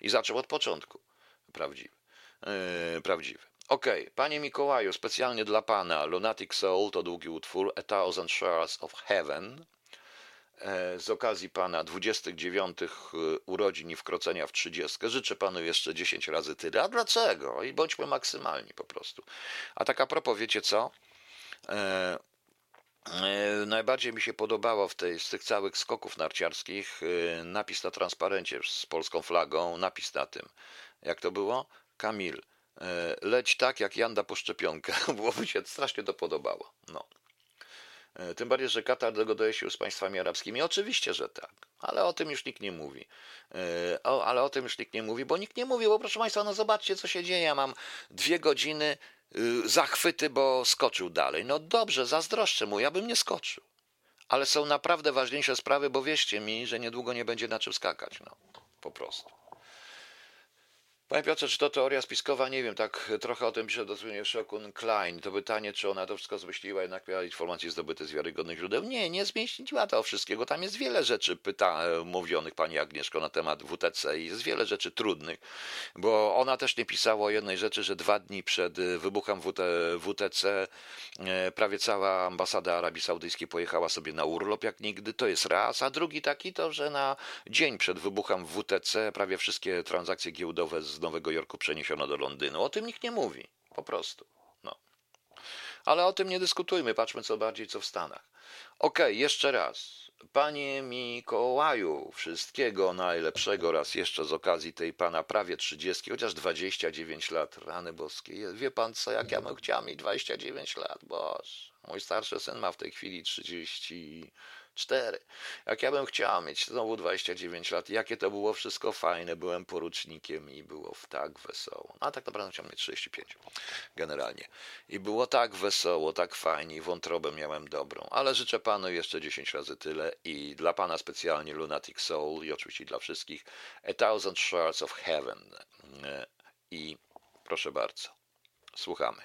I zaczął od początku. Prawdziwy. Yy, prawdziwy. Okej, okay. panie Mikołaju, specjalnie dla pana Lunatic Soul to długi utwór A Thousand Shards of Heaven e, z okazji pana 29 e, urodzin i wkroczenia w 30. Życzę panu jeszcze 10 razy tyle. A dlaczego? I bądźmy maksymalni po prostu. A tak a propos, wiecie co? E, e, najbardziej mi się podobało w tej, z tych całych skoków narciarskich e, napis na transparencie z polską flagą, napis na tym. Jak to było? Kamil, e, leć tak jak Janda po szczepionkę, mi [LAUGHS] się strasznie to podobało. No. E, tym bardziej, że Katar dogoduje się z państwami arabskimi. Oczywiście, że tak, ale o tym już nikt nie mówi. E, o, ale o tym już nikt nie mówi, bo nikt nie mówi, bo proszę Państwa, no zobaczcie, co się dzieje. Ja mam dwie godziny y, zachwyty, bo skoczył dalej. No dobrze, zazdroszczę mu, ja bym nie skoczył. Ale są naprawdę ważniejsze sprawy, bo wierzcie mi, że niedługo nie będzie na czym skakać. No, po prostu. Panie Piotrze, czy to teoria spiskowa? Nie wiem, tak trochę o tym pisze dosłownie Szokun Klein. To pytanie, czy ona to wszystko zmyśliła, jednak miała informacje zdobyte z wiarygodnych źródeł. Nie, nie zmieściła to wszystkiego. Tam jest wiele rzeczy pyta, mówionych pani Agnieszko na temat WTC i jest wiele rzeczy trudnych, bo ona też nie pisała o jednej rzeczy, że dwa dni przed wybuchem WT, WTC e, prawie cała ambasada Arabii Saudyjskiej pojechała sobie na urlop jak nigdy. To jest raz, a drugi taki to, że na dzień przed wybuchem WTC prawie wszystkie transakcje giełdowe z Nowego Jorku przeniesiono do Londynu. O tym nikt nie mówi, po prostu. No. Ale o tym nie dyskutujmy, patrzmy co bardziej co w Stanach. Okej, okay, jeszcze raz. Panie Mikołaju, wszystkiego najlepszego raz jeszcze z okazji tej pana prawie 30, chociaż 29 lat, rany boskie. Wie pan co, jak ja bym chciał mieć 29 lat, boż. Mój starszy syn ma w tej chwili 30, Cztery. Jak ja bym chciała mieć znowu 29 lat, jakie to było wszystko fajne, byłem porucznikiem i było tak wesoło. A tak naprawdę chciałem mieć 35 generalnie. I było tak wesoło, tak fajnie i wątrobę miałem dobrą. Ale życzę panu jeszcze 10 razy tyle i dla pana specjalnie Lunatic Soul i oczywiście dla wszystkich A Thousand Shards of Heaven. I proszę bardzo, słuchamy.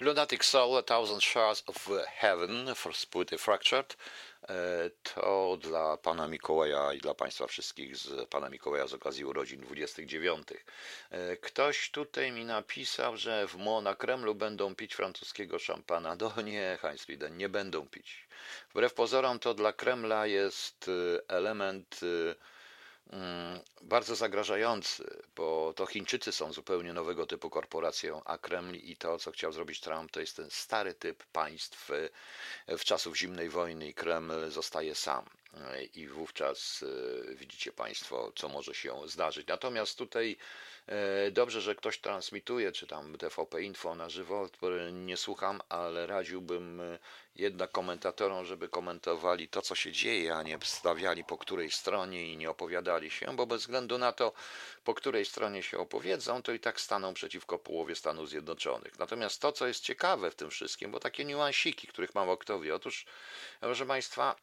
Lunatic Soul, A Thousand Shards of Heaven for Split Fractured. E, to dla pana Mikołaja i dla państwa wszystkich z pana Mikołaja z okazji urodzin 29. E, ktoś tutaj mi napisał, że w Mo na Kremlu będą pić francuskiego szampana. No nie, Heinz Frieden, nie będą pić. Wbrew pozorom to dla Kremla jest e, element bardzo zagrażający, bo to Chińczycy są zupełnie nowego typu korporacją, a Kreml i to, co chciał zrobić Trump, to jest ten stary typ państw w czasów zimnej wojny i Kreml zostaje sam. I wówczas e, widzicie Państwo, co może się zdarzyć. Natomiast tutaj e, dobrze, że ktoś transmituje, czy tam TVP Info na żywo, nie słucham, ale radziłbym e, jednak komentatorom, żeby komentowali to, co się dzieje, a nie stawiali po której stronie i nie opowiadali się, bo bez względu na to, po której stronie się opowiedzą, to i tak staną przeciwko połowie Stanów Zjednoczonych. Natomiast to, co jest ciekawe w tym wszystkim, bo takie niuansiki, których mało kto wie, otóż, proszę Państwa,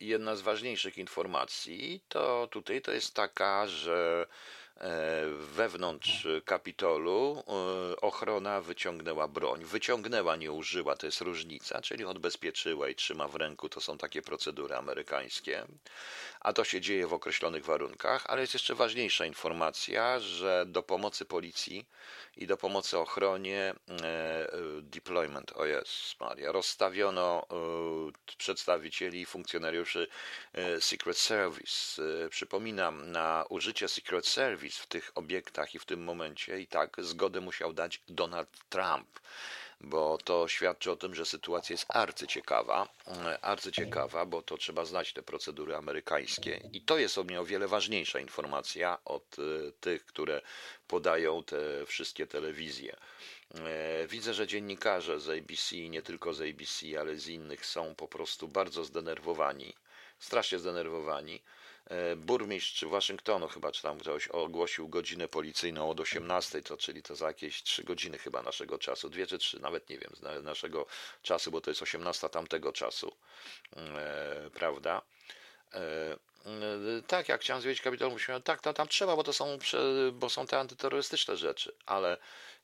jedna z ważniejszych informacji to tutaj to jest taka, że E, wewnątrz Kapitolu e, ochrona wyciągnęła broń. Wyciągnęła, nie użyła, to jest różnica, czyli odbezpieczyła i trzyma w ręku, to są takie procedury amerykańskie. A to się dzieje w określonych warunkach, ale jest jeszcze ważniejsza informacja, że do pomocy policji i do pomocy ochronie e, deployment, o jest Maria, rozstawiono przedstawicieli i funkcjonariuszy Secret Service. Przypominam, na użycie Secret Service w tych obiektach i w tym momencie i tak zgodę musiał dać Donald Trump, bo to świadczy o tym, że sytuacja jest arcyciekawa, arcyciekawa, bo to trzeba znać te procedury amerykańskie i to jest o mnie o wiele ważniejsza informacja od e, tych, które podają te wszystkie telewizje. E, widzę, że dziennikarze z ABC, nie tylko z ABC, ale z innych są po prostu bardzo zdenerwowani, strasznie zdenerwowani E, burmistrz Waszyngtonu chyba, czy tam ktoś ogłosił godzinę policyjną od 18, to, czyli to za jakieś 3 godziny chyba naszego czasu, dwie czy trzy, nawet nie wiem, z naszego czasu, bo to jest 18 tamtego czasu, e, prawda? E, tak, jak chciałem zwiedzić Kapitol, mówiłem, tak, to tam trzeba, bo to są, bo są te antyterrorystyczne rzeczy, ale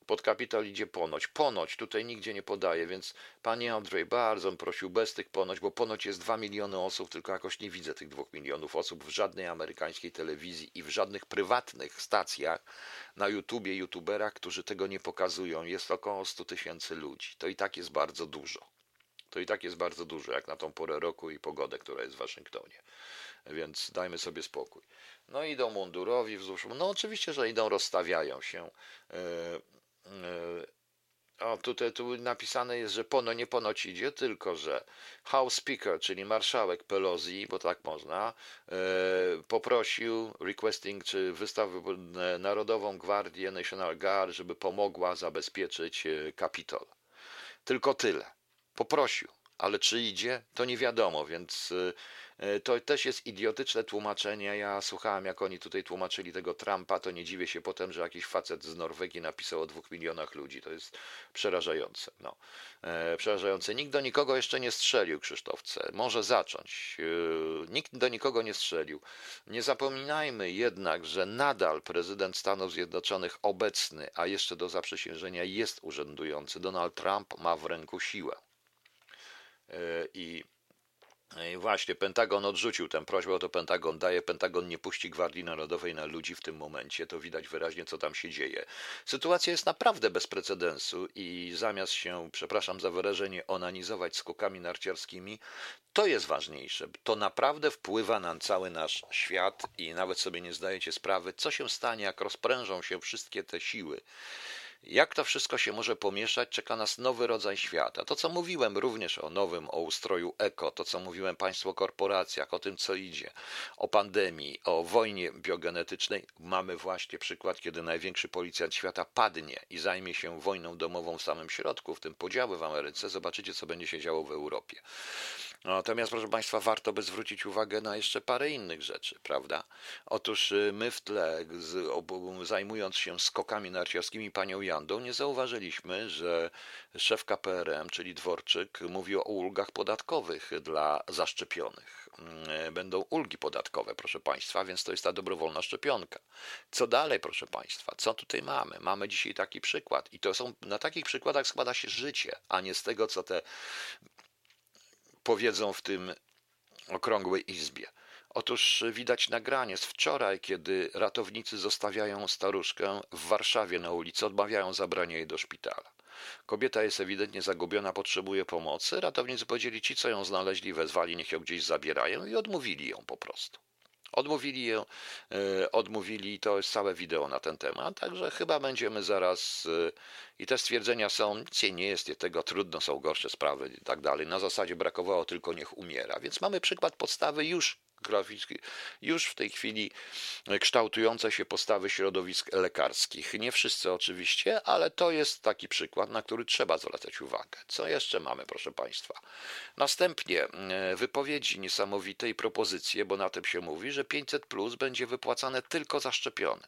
pod Kapitol idzie ponoć. Ponoć tutaj nigdzie nie podaje, więc panie Andrzej bardzo prosił bez tych ponoć, bo ponoć jest 2 miliony osób, tylko jakoś nie widzę tych 2 milionów osób w żadnej amerykańskiej telewizji i w żadnych prywatnych stacjach na YouTubie, YouTuberach, którzy tego nie pokazują. Jest około 100 tysięcy ludzi. To i tak jest bardzo dużo. To i tak jest bardzo dużo, jak na tą porę roku i pogodę, która jest w Waszyngtonie. Więc dajmy sobie spokój. No idą mundurowi wzdłuż. No oczywiście, że idą, rozstawiają się. Yy, E, o, tutaj tu napisane jest, że pono nie ponoć idzie, tylko że House Speaker, czyli marszałek Pelosi, bo tak można, e, poprosił, requesting, czy wystawił Narodową Gwardię National Guard, żeby pomogła zabezpieczyć e, Kapitol. Tylko tyle. Poprosił, ale czy idzie, to nie wiadomo, więc E, to też jest idiotyczne tłumaczenie. Ja słuchałem, jak oni tutaj tłumaczyli tego Trumpa, to nie dziwię się potem, że jakiś facet z Norwegii napisał o dwóch milionach ludzi. To jest przerażające. No. E, przerażające. Nikt do nikogo jeszcze nie strzelił, Krzysztofce. Może zacząć. E, nikt do nikogo nie strzelił. Nie zapominajmy jednak, że nadal prezydent Stanów Zjednoczonych obecny, a jeszcze do zaprzysiężenia jest urzędujący, Donald Trump ma w ręku siłę. I i właśnie, Pentagon odrzucił tę prośbę, to Pentagon daje, Pentagon nie puści Gwardii Narodowej na ludzi w tym momencie, to widać wyraźnie, co tam się dzieje. Sytuacja jest naprawdę bez precedensu i zamiast się, przepraszam za wyrażenie, onanizować skokami narciarskimi, to jest ważniejsze. To naprawdę wpływa na cały nasz świat i nawet sobie nie zdajecie sprawy, co się stanie, jak rozprężą się wszystkie te siły Jak to wszystko się może pomieszać? Czeka nas nowy rodzaj świata. To, co mówiłem również o nowym, o ustroju eko, to, co mówiłem Państwu o korporacjach, o tym, co idzie, o pandemii, o wojnie biogenetycznej, mamy właśnie przykład, kiedy największy policjant świata padnie i zajmie się wojną domową w samym środku, w tym podziały w Ameryce. Zobaczycie, co będzie się działo w Europie. Natomiast, proszę Państwa, warto by zwrócić uwagę na jeszcze parę innych rzeczy, prawda? Otóż y, my w tle, zajmując się skokami narciarskimi panią Jandą, nie zauważyliśmy, że szef KPRM, czyli Dworczyk, mówi o ulgach podatkowych dla zaszczepionych. Mm, będą ulgi podatkowe, proszę Państwa, więc to jest ta dobrowolna szczepionka. Co dalej, proszę Państwa? Co tutaj mamy? Mamy dzisiaj taki przykład i to są, na takich przykładach składa się życie, a nie z tego, co te powiedzą w tym okrągłej izbie. Otóż widać nagranie z wczoraj, kiedy ratownicy zostawiają staruszkę w Warszawie na ulicy, odmawiają zabrania jej do szpitala. Kobieta jest ewidentnie zagubiona, potrzebuje pomocy. Ratownicy powiedzieli ci, co ją znaleźli, wezwali, niech ją gdzieś zabierają i odmówili ją po prostu. Odmówili ją, e, odmówili, to jest całe wideo na ten temat, także chyba będziemy zaraz e, i te stwierdzenia są, nic nie jest, tego trudno, są gorsze sprawy i tak dalej. Na zasadzie brakowało tylko niech umiera. Więc mamy przykład podstawy już graficznej, już w tej chwili kształtujące się postawy środowisk lekarskich. Nie wszyscy oczywiście, ale to jest taki przykład, na który trzeba zwracać uwagę. Co jeszcze mamy, proszę Państwa? Następnie e, wypowiedzi niesamowite i propozycje, bo na tym się mówi, że 500 plus będzie wypłacane tylko zaszczepionym.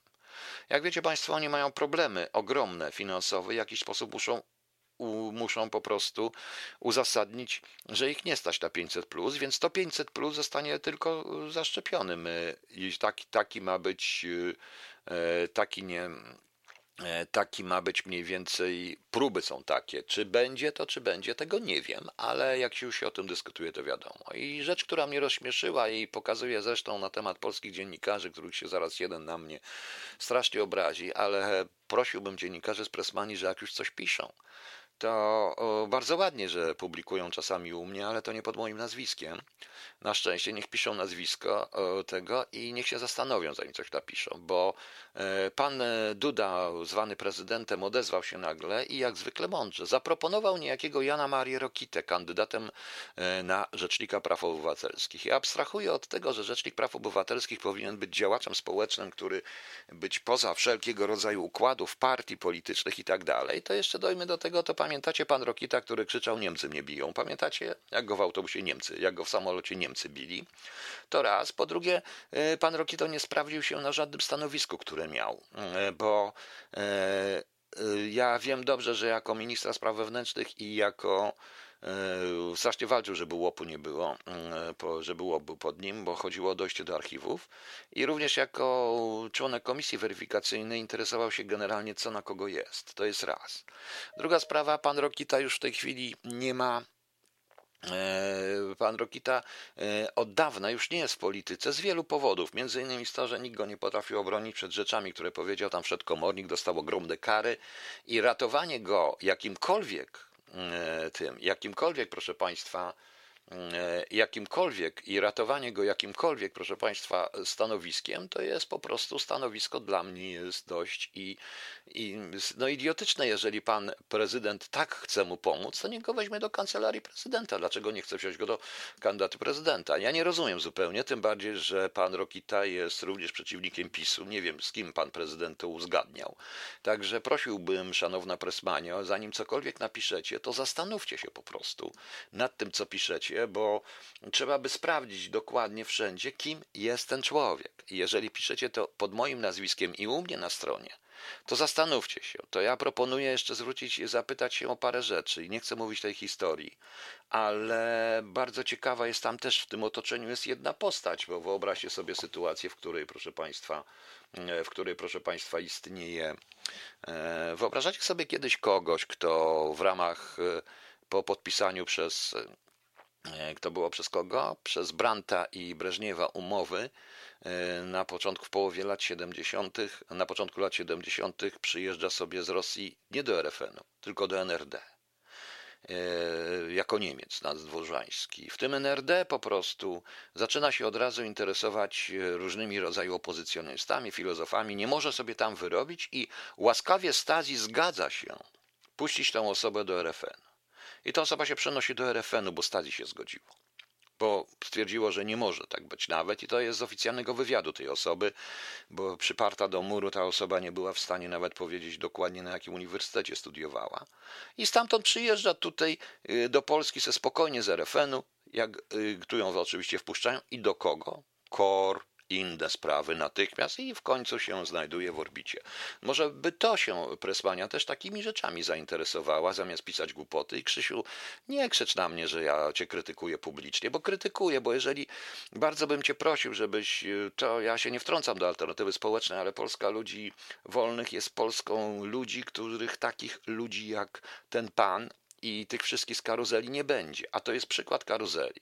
Jak wiecie Państwo, oni mają problemy ogromne finansowe, w jakiś sposób muszą muszą po prostu uzasadnić, że ich nie stać na 500, plus, więc to 500 plus zostanie tylko zaszczepionym. I taki, taki ma być e, taki nie. E, taki ma być mniej więcej, próby są takie. Czy będzie to, czy będzie, tego nie wiem, ale jak już się o tym dyskutuje, to wiadomo. I rzecz, która mnie rozśmieszyła i pokazuje zresztą na temat polskich dziennikarzy, których się zaraz jeden na mnie strasznie obrazi, ale prosiłbym dziennikarzy z Pressmani, że jak już coś piszą, to bardzo ładnie, że publikują czasami u mnie, ale to nie pod moim nazwiskiem. Na szczęście niech piszą nazwisko tego i niech się zastanowią, zanim coś napiszą, bo e, pan Duda, zwany prezydentem, odezwał się nagle i jak zwykle mądrze zaproponował niejakiego Jana Marię Rokitę kandydatem e, na Rzecznika Praw Obywatelskich. Ja abstrahuję od tego, że Rzecznik Praw Obywatelskich powinien być działaczem społecznym, który być poza wszelkiego rodzaju układów, partii politycznych i tak dalej. To jeszcze dojmy do tego, to pamiętacie pan Rokita, który krzyczał Niemcy mnie biją. Pamiętacie, jak go w autobusie Niemcy, jak go w samolocie Niemcy bili? To raz. Po drugie, e, pan Rokito nie sprawdził się na żadnym stanowisku, które miał, e, bo e, ja wiem dobrze, że jako ministra spraw wewnętrznych i jako strasznie walczył, żeby łopu nie było, żeby łop był pod nim, bo chodziło o dojście do archiwów. I również jako członek komisji weryfikacyjnej interesował się generalnie, co na kogo jest. To jest raz. Druga sprawa, pan Rokita już w tej chwili nie ma pan Rokita e, od dawna już nie jest w polityce z wielu powodów. Między innymi z to, że nikt go nie potrafił obronić przed rzeczami, które powiedział. Tam wszedł komornik, dostał ogromne kary i ratowanie go jakimkolwiek e, tym, jakimkolwiek, proszę Państwa, E, jakimkolwiek i ratowanie go jakimkolwiek, proszę Państwa, stanowiskiem, to jest po prostu stanowisko dla mnie jest dość i, i no idiotyczne, jeżeli pan prezydent tak chce mu pomóc, to niech go weźmie do kancelarii prezydenta. Dlaczego nie chce wziąć go do kandydatu prezydenta? Ja nie rozumiem zupełnie, tym bardziej, że pan Rokita jest również przeciwnikiem PiSu. Nie wiem, z kim pan prezydent to uzgadniał. Także prosiłbym, szanowna presmanio, zanim cokolwiek napiszecie, to zastanówcie się po prostu nad tym, co piszecie bo trzeba by sprawdzić dokładnie wszędzie, kim jest ten człowiek. I jeżeli piszecie to pod moim nazwiskiem i u mnie na stronie, to zastanówcie się. To ja proponuję jeszcze zwrócić, zapytać się o parę rzeczy i nie chcę mówić tej historii, ale bardzo ciekawa jest tam też w tym otoczeniu jest jedna postać, bo wyobraźcie sobie sytuację, w której, proszę Państwa, w której, proszę Państwa, istnieje. E, wyobrażacie sobie kiedyś kogoś, kto w ramach e, po podpisaniu przez E, kto było przez kogo? Przez Branta i Breżniewa umowy e, na początku, w połowie lat 70., na początku lat 70. przyjeżdża sobie z Rosji nie do RFN-u, tylko do NRD. e, jako Niemiec naddworzański. W tym NRD po prostu zaczyna się od razu interesować różnymi rodzajami opozycjonistami, filozofami, nie może sobie tam wyrobić i łaskawie Stasi zgadza się puścić tę osobę do RFN. I ta osoba się przenosi do RFN-u, bo Stasi się zgodziło bo stwierdziło, że nie może tak być nawet i to jest z oficjalnego wywiadu tej osoby, bo przyparta do muru ta osoba nie była w stanie nawet powiedzieć dokładnie na jakim uniwersytecie studiowała. I stamtąd przyjeżdża tutaj y, do Polski ze spokojnie z RFN-u, jak y, tu ją oczywiście wpuszczają i do kogo? KOR, inne sprawy natychmiast i w końcu się znajduje w orbicie. Może by to się Presmania też takimi rzeczami zainteresowała, zamiast pisać głupoty. I Krzysiu, nie krzycz na mnie, że ja cię krytykuję publicznie, bo krytykuję, bo jeżeli bardzo bym cię prosił, żebyś, to ja się nie wtrącam do alternatywy społecznej, ale Polska ludzi wolnych jest Polską ludzi, których takich ludzi jak ten pan i tych wszystkich z karuzeli nie będzie. A to jest przykład karuzeli.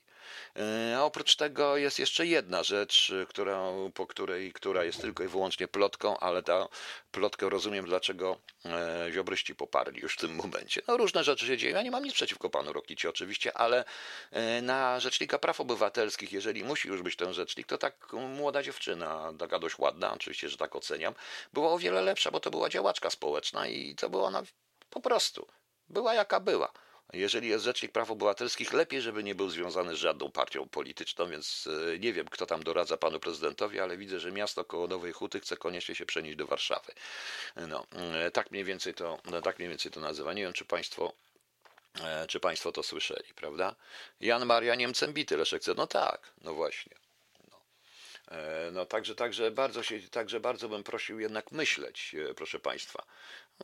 E, a oprócz tego jest jeszcze jedna rzecz, która, po której, która jest tylko i wyłącznie plotką, ale ta plotkę rozumiem, dlaczego e, ziobryści poparli już w tym momencie. No różne rzeczy się dzieją. Ja nie mam nic przeciwko panu Rokicie oczywiście, ale e, na Rzecznika Praw Obywatelskich, jeżeli musi już być ten rzecznik, to tak młoda dziewczyna, taka dość ładna, oczywiście, że tak oceniam, była o wiele lepsza, bo to była działaczka społeczna i to była ona po prostu, była jaka była. Jeżeli jest Rzecznik Praw Obywatelskich, lepiej, żeby nie był związany z żadną partią polityczną, więc e, nie wiem, kto tam doradza panu prezydentowi, ale widzę, że miasto koło Nowej Huty chce koniecznie się przenieść do Warszawy. No, e, tak mniej więcej to, no, tak mniej więcej to nazywa. Nie wiem, czy państwo e, czy Państwo to słyszeli, prawda? Jan Maria Niemcem bity, Leszek chce. No tak, no właśnie. No, no także, także, bardzo się, także bardzo bym prosił jednak myśleć, proszę Państwa.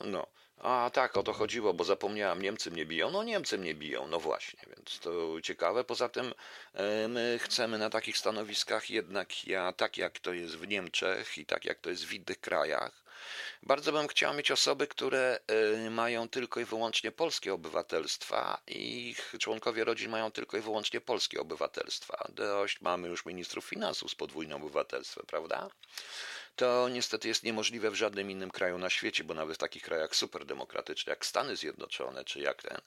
No, a tak, o to chodziło, bo zapomniałam, Niemcy mnie biją. No Niemcy mnie biją, no właśnie, więc to ciekawe. Poza tym e, my chcemy na takich stanowiskach jednak ja, tak jak to jest w Niemczech i tak jak to jest w innych krajach, bardzo bym chciał mieć osoby, które e, mają tylko i wyłącznie polskie obywatelstwa i ich członkowie rodzin mają tylko i wyłącznie polskie obywatelstwa. Dość mamy już ministrów finansów z podwójnym obywatelstwem, prawda? To niestety jest niemożliwe w żadnym innym kraju na świecie, bo nawet w takich krajach superdemokratycznych jak Stany Zjednoczone czy jak ten,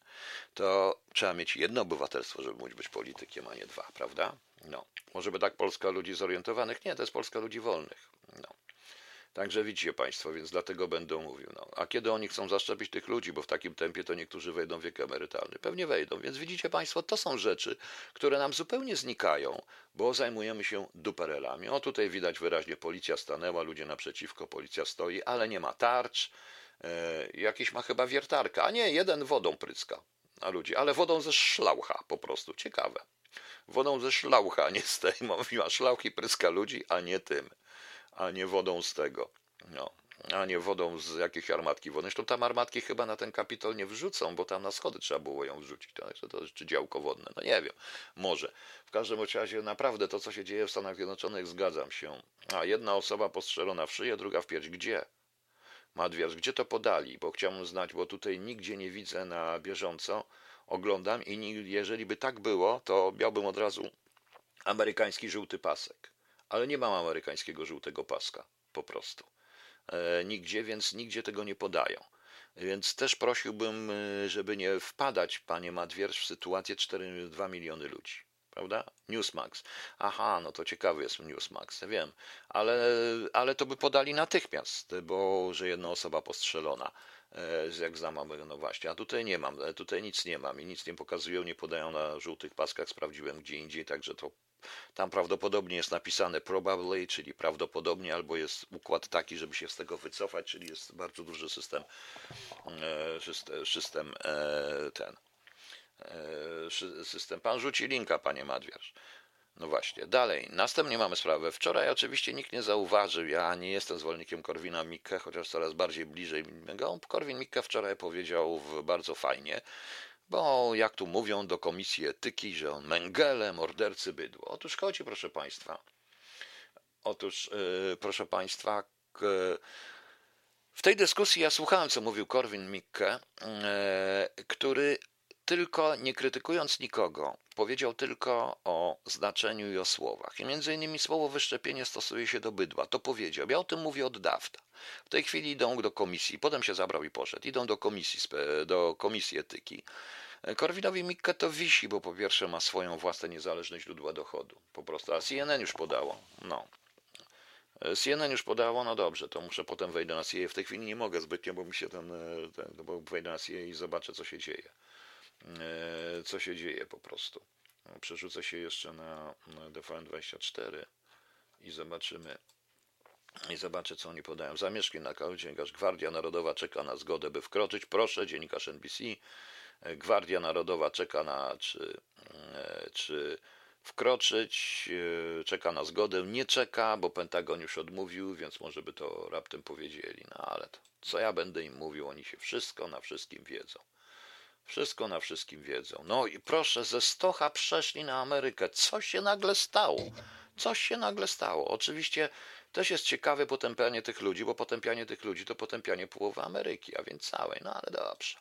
to trzeba mieć jedno obywatelstwo, żeby móc być politykiem, a nie dwa, prawda? No. Może by tak Polska ludzi zorientowanych? Nie, to jest Polska ludzi wolnych. Także widzicie Państwo, więc dlatego będę mówił. No. A kiedy oni chcą zaszczepić tych ludzi, bo w takim tempie to niektórzy wejdą w wiek emerytalny? Pewnie wejdą. Więc widzicie Państwo, to są rzeczy, które nam zupełnie znikają, bo zajmujemy się duperelami. O tutaj widać wyraźnie, policja stanęła, ludzie naprzeciwko, policja stoi, ale nie ma tarcz. E, jakiś ma chyba wiertarka, a nie, jeden wodą pryska na ludzi, ale wodą ze szlaucha po prostu. Ciekawe. Wodą ze szlaucha, a nie z tej. [LAUGHS] Mówiła szlauchi pryska ludzi, a nie tym a nie wodą z tego. No, a nie wodą z jakiejś armatki wodnej. Zresztą tam armatki chyba na ten kapitol nie wrzucą, bo tam na schody trzeba było ją wrzucić. To, to, czy działko wodne? No nie wiem, może. W każdym razie naprawdę to, co się dzieje w Stanach Zjednoczonych, zgadzam się. A jedna osoba postrzelona w szyję, druga w pierś. Gdzie? Madwiarz, gdzie to podali? Bo chciałbym znać, bo tutaj nigdzie nie widzę na bieżąco. Oglądam i jeżeli by tak było, to miałbym od razu amerykański żółty pasek ale nie mam amerykańskiego żółtego paska, po prostu. E, nigdzie, więc nigdzie tego nie podają. Więc też prosiłbym, e, żeby nie wpadać, panie Madwierz, w sytuację 4,2 miliony ludzi. Prawda? Newsmax. Aha, no to ciekawy jest Newsmax, wiem, ale, ale to by podali natychmiast, bo że jedna osoba postrzelona e, jak znam, no właśnie, a tutaj nie mam, tutaj nic nie mam i nic nie pokazują, nie podają na żółtych paskach, sprawdziłem gdzie indziej, także to tam prawdopodobnie jest napisane probably, czyli prawdopodobnie, albo jest układ taki, żeby się z tego wycofać, czyli jest bardzo duży system, e, system e, ten, e, system. Pan rzuci linka, panie Madwiarz. No właśnie, dalej. Następnie mamy sprawę. Wczoraj oczywiście nikt nie zauważył, ja nie jestem zwolennikiem Korwina Mikke, chociaż coraz bardziej bliżej go. Korwin Mikke wczoraj powiedział bardzo fajnie, bo jak tu mówią do komisji etyki, że on Mengele, mordercy bydło. Otóż chodzi, proszę Państwa. Otóż, yy, proszę Państwa, w tej dyskusji ja słuchałem, co mówił Korwin Mikke, yy, który tylko nie krytykując nikogo, powiedział tylko o znaczeniu i o słowach. I między innymi słowo wyszczepienie stosuje się do bydła. To powiedział. Ja o tym mówię od dawna. W tej chwili idą do komisji, potem się zabrał i poszedł. Idą do komisji, do komisji etyki Korwinowi Mikke to wisi, bo po pierwsze ma swoją własne niezależne źródła dochodu. Po prostu, a CNN już podało. No. CNN już podało, no dobrze, to muszę potem wejdę na CIA. W tej chwili nie mogę zbytnio, bo mi się ten, ten bo wejdę na CIA i zobaczę, co się dzieje. Co się dzieje po prostu. Przerzucę się jeszcze na DVN24 i zobaczymy. I zobaczę, co oni podają. Zamieszki na dziennikarz Gwardia Narodowa czeka na zgodę, by wkroczyć. Proszę, dziennikarz NBC. Gwardia Narodowa czeka na, czy, czy wkroczyć, czeka na zgodę. Nie czeka, bo Pentagon już odmówił, więc może by to raptem powiedzieli. No ale to, co ja będę im mówił, oni się wszystko na wszystkim wiedzą. Wszystko na wszystkim wiedzą. No i proszę, ze Stocha przeszli na Amerykę. Co się nagle stało? Coś się nagle stało. Oczywiście też jest ciekawe potępianie tych ludzi, bo potępianie tych ludzi to potępianie połowy Ameryki, a więc całej. No ale dobrze.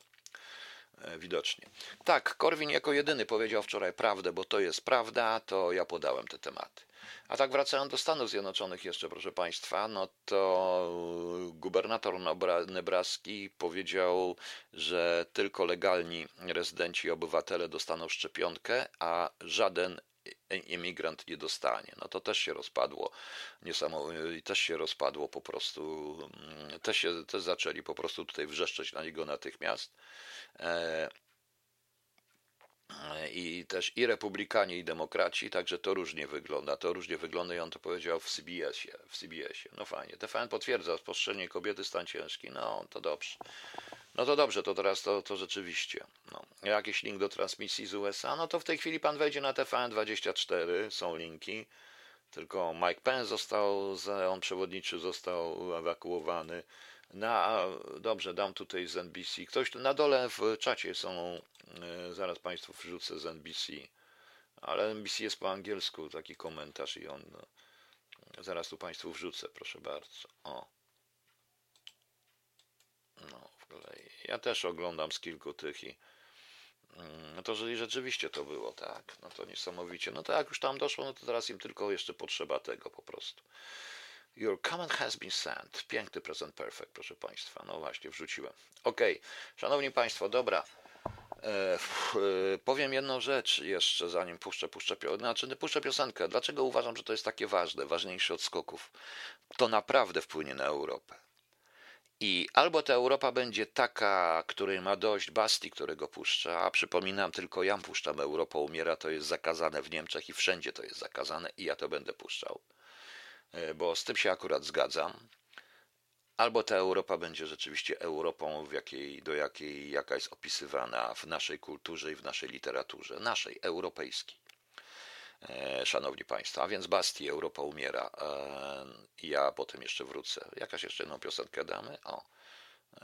E, widocznie. Tak, Korwin jako jedyny powiedział wczoraj prawdę, bo to jest prawda, to ja podałem te tematy. A tak wracając do Stanów Zjednoczonych jeszcze, proszę Państwa, no to gubernator Nebraski powiedział, że tylko legalni rezydenci i obywatele dostaną szczepionkę, a żaden imigrant nie dostanie. No to też się rozpadło niesamowicie, też się rozpadło po prostu, mm, też, się, też zaczęli po prostu tutaj wrzeszczeć na niego natychmiast. E, i też i republikanie, i demokraci, także to różnie wygląda. To różnie wygląda i on to powiedział w CBS-ie. W CBS-ie. No fajnie. TVN potwierdza spostrzeżenie kobiety stan ciężki. No to dobrze. No to dobrze, to teraz to, to rzeczywiście. No. Jakiś link do transmisji z USA? No to w tej chwili pan wejdzie na TVN24, są linki. Tylko Mike Pence został, on przewodniczy został ewakuowany. Na, dobrze, dam tutaj z NBC. Ktoś na dole w czacie są, e, zaraz Państwu wrzucę z NBC, ale NBC jest po angielsku, taki komentarz i on, no, zaraz tu Państwu wrzucę, proszę bardzo. O. No, Ja też oglądam z kilku tych i mm, no to jeżeli rzeczywiście to było, tak, no to niesamowicie. No to jak już tam doszło, no to teraz im tylko jeszcze potrzeba tego po prostu. Your comment has been sent. Piękny present perfect, proszę Państwa. No właśnie, wrzuciłem. Ok, Szanowni Państwo, dobra. E, e, powiem jedną rzecz jeszcze, zanim puszczę, puszczę, znaczy, puszczę piosenkę. Dlaczego uważam, że to jest takie ważne, ważniejsze od skoków? To naprawdę wpłynie na Europę. I albo ta Europa będzie taka, której ma dość Basti, którego puszcza, a przypominam, tylko ja puszczam Europa umiera, to jest zakazane w Niemczech i wszędzie to jest zakazane i ja to będę puszczał. E, bo z tym się akurat zgadzam. Albo ta Europa będzie rzeczywiście Europą, w jakiej, do jakiej, jaka jest opisywana w naszej kulturze i w naszej literaturze, naszej, europejskiej. E, szanowni Państwo, a więc Basti, Europa umiera. E, ja potem jeszcze wrócę. Jakaś jeszcze jedną piosenkę damy? O,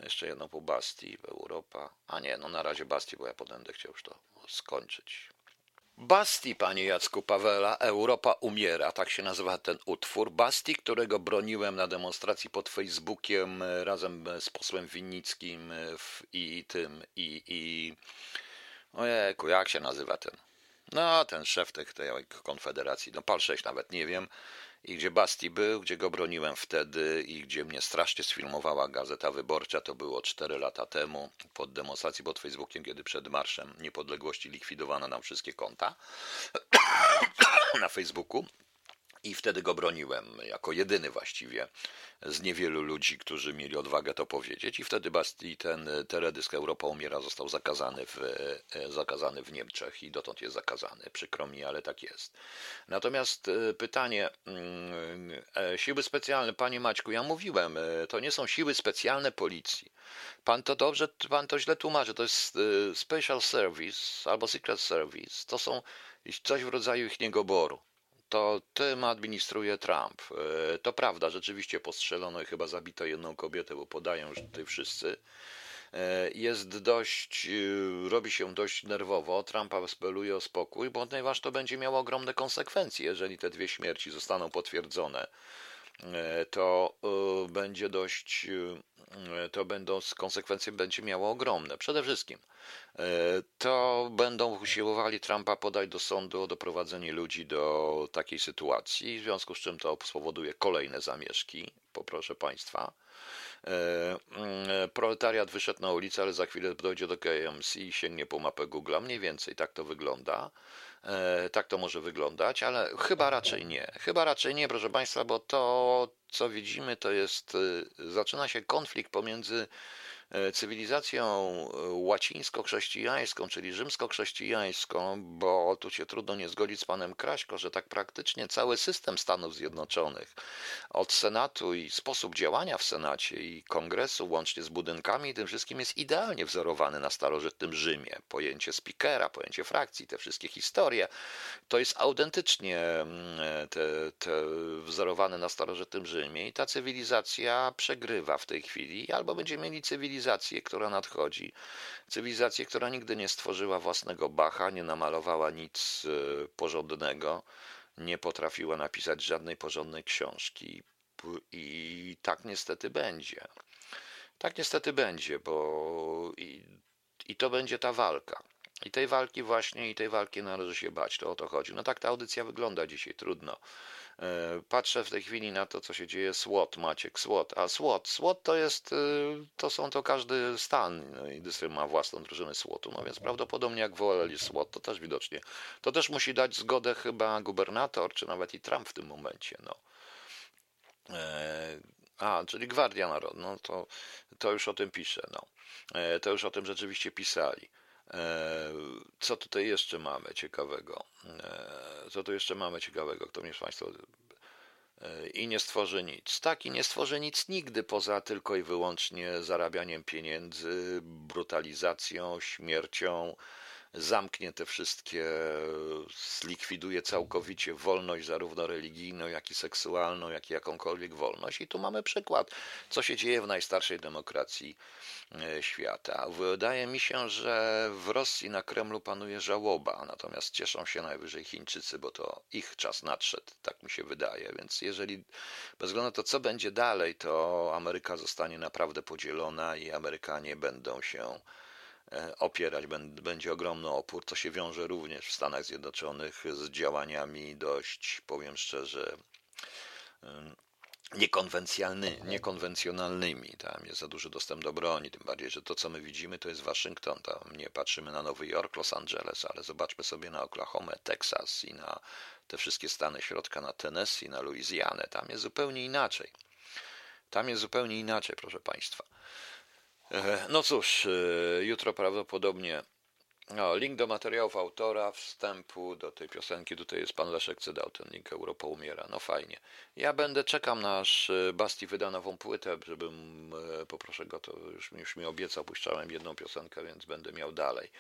jeszcze jedną po Basti, Europa. A nie, no na razie Basti, bo ja potem będę chciał już to skończyć. Basti, panie Jacku Pawela, Europa umiera, tak się nazywa ten utwór. Basti, którego broniłem na demonstracji pod Facebookiem e, razem z posłem Winnickim i tym, i, i... Ojejku, jak się nazywa ten? No, ten szef tej, tej konfederacji, no pal 6 nawet nie wiem i gdzie Basti był, gdzie go broniłem wtedy i gdzie mnie strasznie sfilmowała Gazeta Wyborcza, to było 4 lata temu, pod demonstracji pod Facebookiem, kiedy przed Marszem Niepodległości likwidowano nam wszystkie konta [COUGHS] na Facebooku. I wtedy go broniłem, jako jedyny właściwie z niewielu ludzi, którzy mieli odwagę to powiedzieć. I wtedy Basti, ten teledysk Europa umiera został zakazany w, e, zakazany w Niemczech i dotąd jest zakazany. Przykro mi, ale tak jest. Natomiast e, pytanie, mm, e, siły specjalne, panie Maćku, ja mówiłem, to nie są siły specjalne policji. Pan to dobrze, pan to źle tłumaczy, to jest Special Service albo Secret Service. To są coś w rodzaju ich niegoboru to tym administruje Trump. E, to prawda, rzeczywiście postrzelono i chyba zabito jedną kobietę, bo podają że tutaj wszyscy. E, jest dość, e, robi się dość nerwowo. Trump apeluje o spokój, ponieważ to będzie miało ogromne konsekwencje, jeżeli te dwie śmierci zostaną potwierdzone. To będzie dość, to będą konsekwencje będzie miało ogromne. Przede wszystkim E, to będą usiłowali Trumpa podać do sądu o doprowadzenie ludzi do takiej sytuacji, w związku z czym to spowoduje kolejne zamieszki, poproszę Państwa. mm, proletariat wyszedł na ulicę, ale za chwilę dojdzie do KMC i sięgnie po mapę Google. Mniej więcej tak to wygląda. Tak to może wyglądać, ale chyba raczej nie. Chyba raczej nie, proszę Państwa, bo to, co widzimy, to jest, zaczyna się konflikt pomiędzy E, cywilizacją e, łacińsko-chrześcijańską, czyli rzymsko-chrześcijańską, bo tu się trudno nie zgodzić z panem Kraśko, że tak praktycznie cały system Stanów Zjednoczonych, od Senatu i sposób działania w Senacie i Kongresu, łącznie z budynkami i tym wszystkim, jest idealnie wzorowany na starożytnym Rzymie. Pojęcie speakera, pojęcie frakcji, te wszystkie historie, to jest autentycznie mm, te, te wzorowane na starożytnym Rzymie i ta cywilizacja przegrywa w tej chwili, albo będzie mieli cywilizację cywilizację, która nadchodzi. Cywilizację, która nigdy nie stworzyła własnego Bacha, nie namalowała nic e, porządnego, nie potrafiła napisać żadnej porządnej książki. I tak niestety będzie. Tak niestety będzie, bo i, i to będzie ta walka. I tej walki właśnie, i tej walki należy się bać, to o to chodzi. No tak ta audycja wygląda dzisiaj, trudno. E, patrzę w tej chwili na to, co się dzieje. SWOT, Maciek, SWOT. A SWOT, SWOT to jest, e, to są to każdy stan no i dystrykt ma własną drużynę SWOT-u, no więc prawdopodobnie jak woleli SWOT, to też widocznie. To też musi dać zgodę chyba gubernator, czy nawet i Trump w tym momencie, no. E, a, czyli Gwardia Narodna, no to, to już o tym pisze, no. To już o tym rzeczywiście pisali. E, co tutaj jeszcze mamy ciekawego? E, co tu jeszcze mamy ciekawego? Kto mnie z Państwa e, i nie stworzy nic. Tak, i nie stworzy nic nigdy poza tylko i wyłącznie zarabianiem pieniędzy, brutalizacją, śmiercią, zamknie te wszystkie, zlikwiduje całkowicie wolność zarówno religijną, jak i seksualną, jak i jakąkolwiek wolność. I tu mamy przykład, co się dzieje w najstarszej demokracji e, świata. Wydaje mi się, że w Rosji na Kremlu panuje żałoba, natomiast cieszą się najwyżej Chińczycy, bo to ich czas nadszedł, tak mi się wydaje. Więc jeżeli, bez względu na to, co będzie dalej, to Ameryka zostanie naprawdę podzielona i Amerykanie będą się opierać będzie ogromny opór, co się wiąże również w Stanach Zjednoczonych z działaniami dość, powiem szczerze, niekonwencjonalny, niekonwencjonalnymi. Tam jest za duży dostęp do broni, tym bardziej, że to, co my widzimy, to jest Waszyngton. Tam nie patrzymy na Nowy Jork, Los Angeles, ale zobaczmy sobie na Oklahoma, Teksas i na te wszystkie stany środka, na Tennessee, na Louisianę. Tam jest zupełnie inaczej. Tam jest zupełnie inaczej, proszę Państwa. No cóż, e, jutro prawdopodobnie o, link do materiałów autora, wstępu do tej piosenki. Tutaj jest pan Leszek Cydał, ten link Europa umiera. No fajnie. Ja będę, czekam na aż e, Basti wyda nową płytę, żebym, e, poproszę go, to już, już mi obiecał, puszczałem jedną piosenkę, więc będę miał dalej.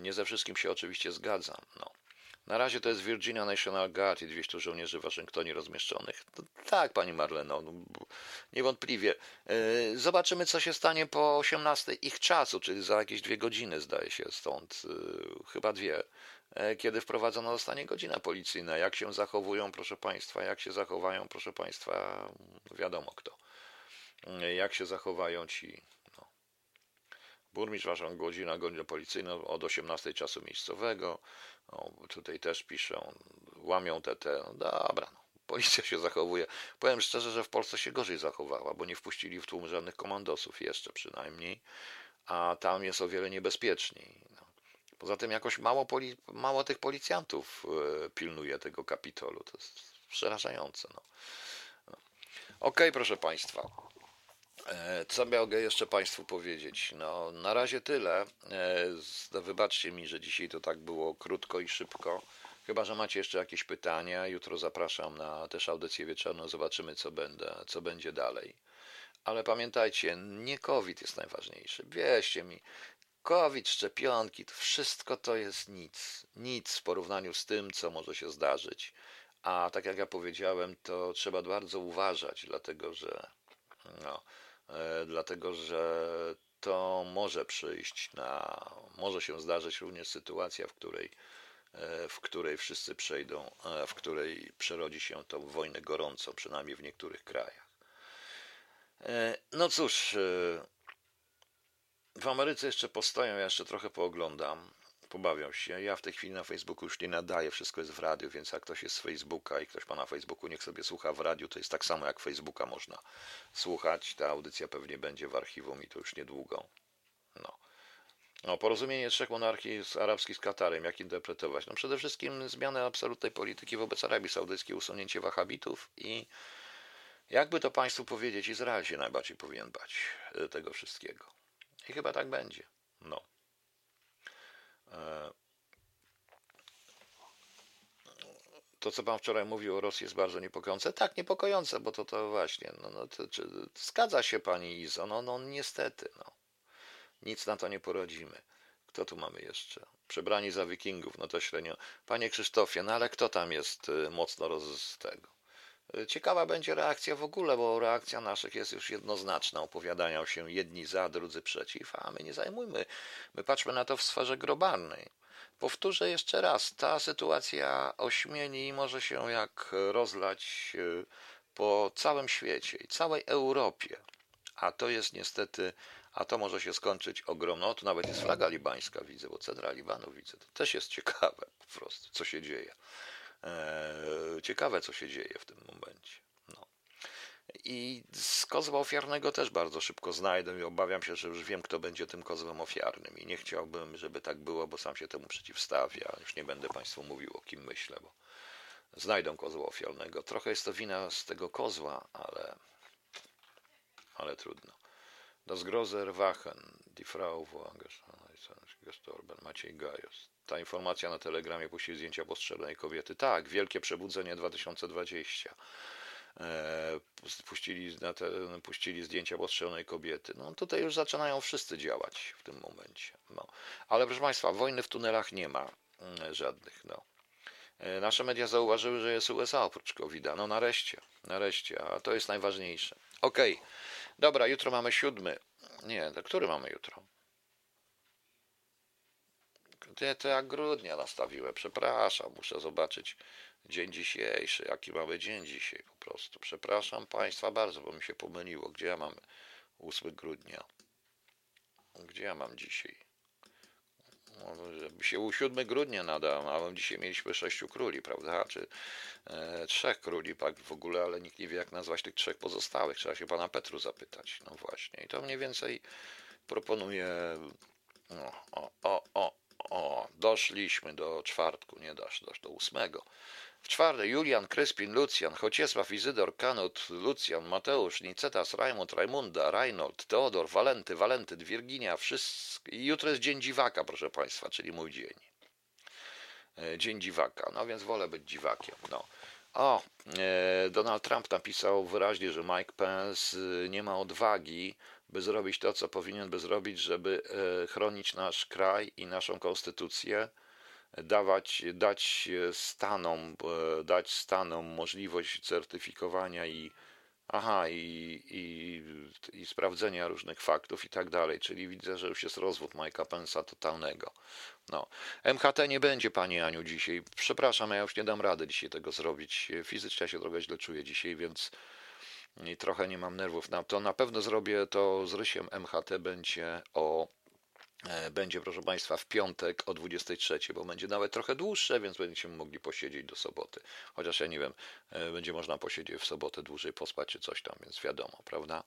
Nie ze wszystkim się oczywiście zgadzam, no. Na razie to jest Virginia National Guard i 200 żołnierzy w Waszyngtonie rozmieszczonych. To, tak, pani Marleno, no, niewątpliwie. E, zobaczymy, co się stanie po 18 ich czasu, czyli za jakieś dwie godziny, zdaje się, stąd e, chyba dwie, e, kiedy wprowadzona zostanie godzina policyjna. Jak się zachowują, proszę państwa, jak się zachowają, proszę państwa, wiadomo kto. Jak się zachowają ci. Burmistrz, waszą godzina, godzina policyjna od 18 czasu miejscowego. O, tutaj też piszą, łamią te, te, no dobra, no, policja się zachowuje. Powiem szczerze, że w Polsce się gorzej zachowała, bo nie wpuścili w tłum żadnych komandosów jeszcze przynajmniej, a tam jest o wiele niebezpieczniej. No. Poza tym jakoś mało, poli, mało tych policjantów e, pilnuje tego kapitolu. To jest przerażające. No. no. Okej, okay, proszę Państwa. E, co mogę jeszcze Państwu powiedzieć? No, na razie tyle. E, wybaczcie mi, że dzisiaj to tak było krótko i szybko. Chyba, że macie jeszcze jakieś pytania. Jutro zapraszam na też audycję wieczorną. Zobaczymy, co, będę, co będzie dalej. Ale pamiętajcie, nie COVID jest najważniejszy. Wierzcie mi, COVID, szczepionki, to wszystko to jest nic. Nic w porównaniu z tym, co może się zdarzyć. A tak jak ja powiedziałem, to trzeba bardzo uważać, dlatego że no, dlatego że to może przyjść na, może się zdarzyć również sytuacja, w której, e, w której wszyscy przejdą, e, w której przerodzi się to w wojnę gorącą, przynajmniej w niektórych krajach. No cóż, w Ameryce jeszcze postoją, ja jeszcze trochę pooglądam. Pobawią się. Ja w tej chwili na Facebooku już nie nadaję, wszystko jest w radiu, więc jak ktoś jest z Facebooka i ktoś ma na Facebooku, niech sobie słucha w radiu, to jest tak samo jak Facebooka można słuchać. Ta audycja pewnie będzie w archiwum i to już niedługo. No. No, porozumienie trzech monarchii arabskich z Katarem, jak interpretować? No przede wszystkim zmianę absolutnej polityki wobec Arabii Saudyjskiej, usunięcie wahabitów i jakby to Państwu powiedzieć, Izrael się najbardziej powinien bać e, tego wszystkiego. I chyba tak będzie. No. E, to, co Pan wczoraj mówił o Rosji, jest bardzo niepokojące. Tak, niepokojące, bo to, to właśnie, no, no to, czy, zgadza się Pani Izo, no, no niestety, no. Nic na to nie poradzimy. Kto tu mamy jeszcze? Przebrani za wikingów, no to średnio. Panie Krzysztofie, no ale kto tam jest y, mocno roz tego? Ciekawa będzie reakcja w ogóle, bo reakcja naszych jest już jednoznaczna. Opowiadają się jedni za, drudzy przeciw, a my nie zajmujmy. My patrzmy na to w sferze globalnej. Powtórzę jeszcze raz, ta sytuacja ośmieni może się jak rozlać y, po całym świecie i całej Europie. A to jest niestety a to może się skończyć ogromną. No, tu nawet jest flaga libańska, widzę, bo cedra Libanu widzę. To też jest ciekawe po prostu, co się dzieje. Eee, ciekawe, co się dzieje w tym momencie. No. I z kozła ofiarnego też bardzo szybko znajdę i obawiam się, że już wiem, kto będzie tym kozłem ofiarnym. I nie chciałbym, żeby tak było, bo sam się temu przeciwstawia. Już nie będę Państwu mówił, o kim myślę, bo znajdą kozła ofiarnego. Trochę jest to wina z tego kozła, ale, ale trudno. Das große Erwachen, die Frau gestorben, Maciej Gajos. Ta informacja na telegramie puścili zdjęcia postrzelonej kobiety. Tak, wielkie przebudzenie 2020. E, puścili, na te, puścili zdjęcia postrzelonej kobiety. No tutaj już zaczynają wszyscy działać w tym momencie. No. Ale proszę Państwa, wojny w tunelach nie ma mm, żadnych. No. E, nasze media zauważyły, że jest USA oprócz covid -a. No nareszcie, nareszcie, a to jest najważniejsze. Okej. Okay. Dobra, jutro mamy siódmy. Nie, który mamy jutro? Nie, to jak grudnia nastawiłem, przepraszam, muszę zobaczyć dzień dzisiejszy, jaki mamy dzień dzisiaj po prostu. Przepraszam Państwa bardzo, bo mi się pomyliło. Gdzie ja mam 8 grudnia? Gdzie ja mam dzisiaj? Żeby się u 7 grudnia nadał, a dzisiaj mieliśmy sześciu króli, prawda? Czy e, trzech króli, tak w ogóle, ale nikt nie wie, jak nazwać tych trzech pozostałych. Trzeba się pana Petru zapytać. No właśnie. I to mniej więcej proponuje. No, o, o, o, o, doszliśmy do czwartku, nie dasz, dasz do ósmego. W czwarte Julian, Kryspin, Lucjan, Chociesław, Izydor, Kanut, Lucjan, Mateusz, Nicetas, Rajmund, Rajmunda, Reinhold, Teodor, Walenty, Walentyd, Wirginia, wszyscy. I jutro jest dzień dziwaka, proszę Państwa, czyli mój dzień. E, dzień dziwaka, no więc wolę być dziwakiem. No. O, e, Donald Trump napisał wyraźnie, że Mike Pence e, nie ma odwagi, by zrobić to, co powinien by zrobić, żeby chronić nasz kraj i naszą konstytucję dawać, dać stanom, e, dać stanom możliwość certyfikowania i aha, i, i, i sprawdzenia różnych faktów i tak dalej. Czyli widzę, że już jest rozwód Majka Pensa totalnego. No. MHT nie będzie, Pani Aniu, dzisiaj. Przepraszam, ja już nie dam rady dzisiaj tego zrobić. Fizycznie się trochę źle czuję dzisiaj, więc i trochę nie mam nerwów na to. Na pewno zrobię to z rysiem MHT będzie o E, będzie, proszę Państwa, w piątek o 23, bo będzie nawet trochę dłuższe, więc będziemy mogli posiedzieć do soboty. Chociaż ja nie wiem, e, będzie można posiedzieć w sobotę dłużej, pospać czy coś tam, więc wiadomo, prawda?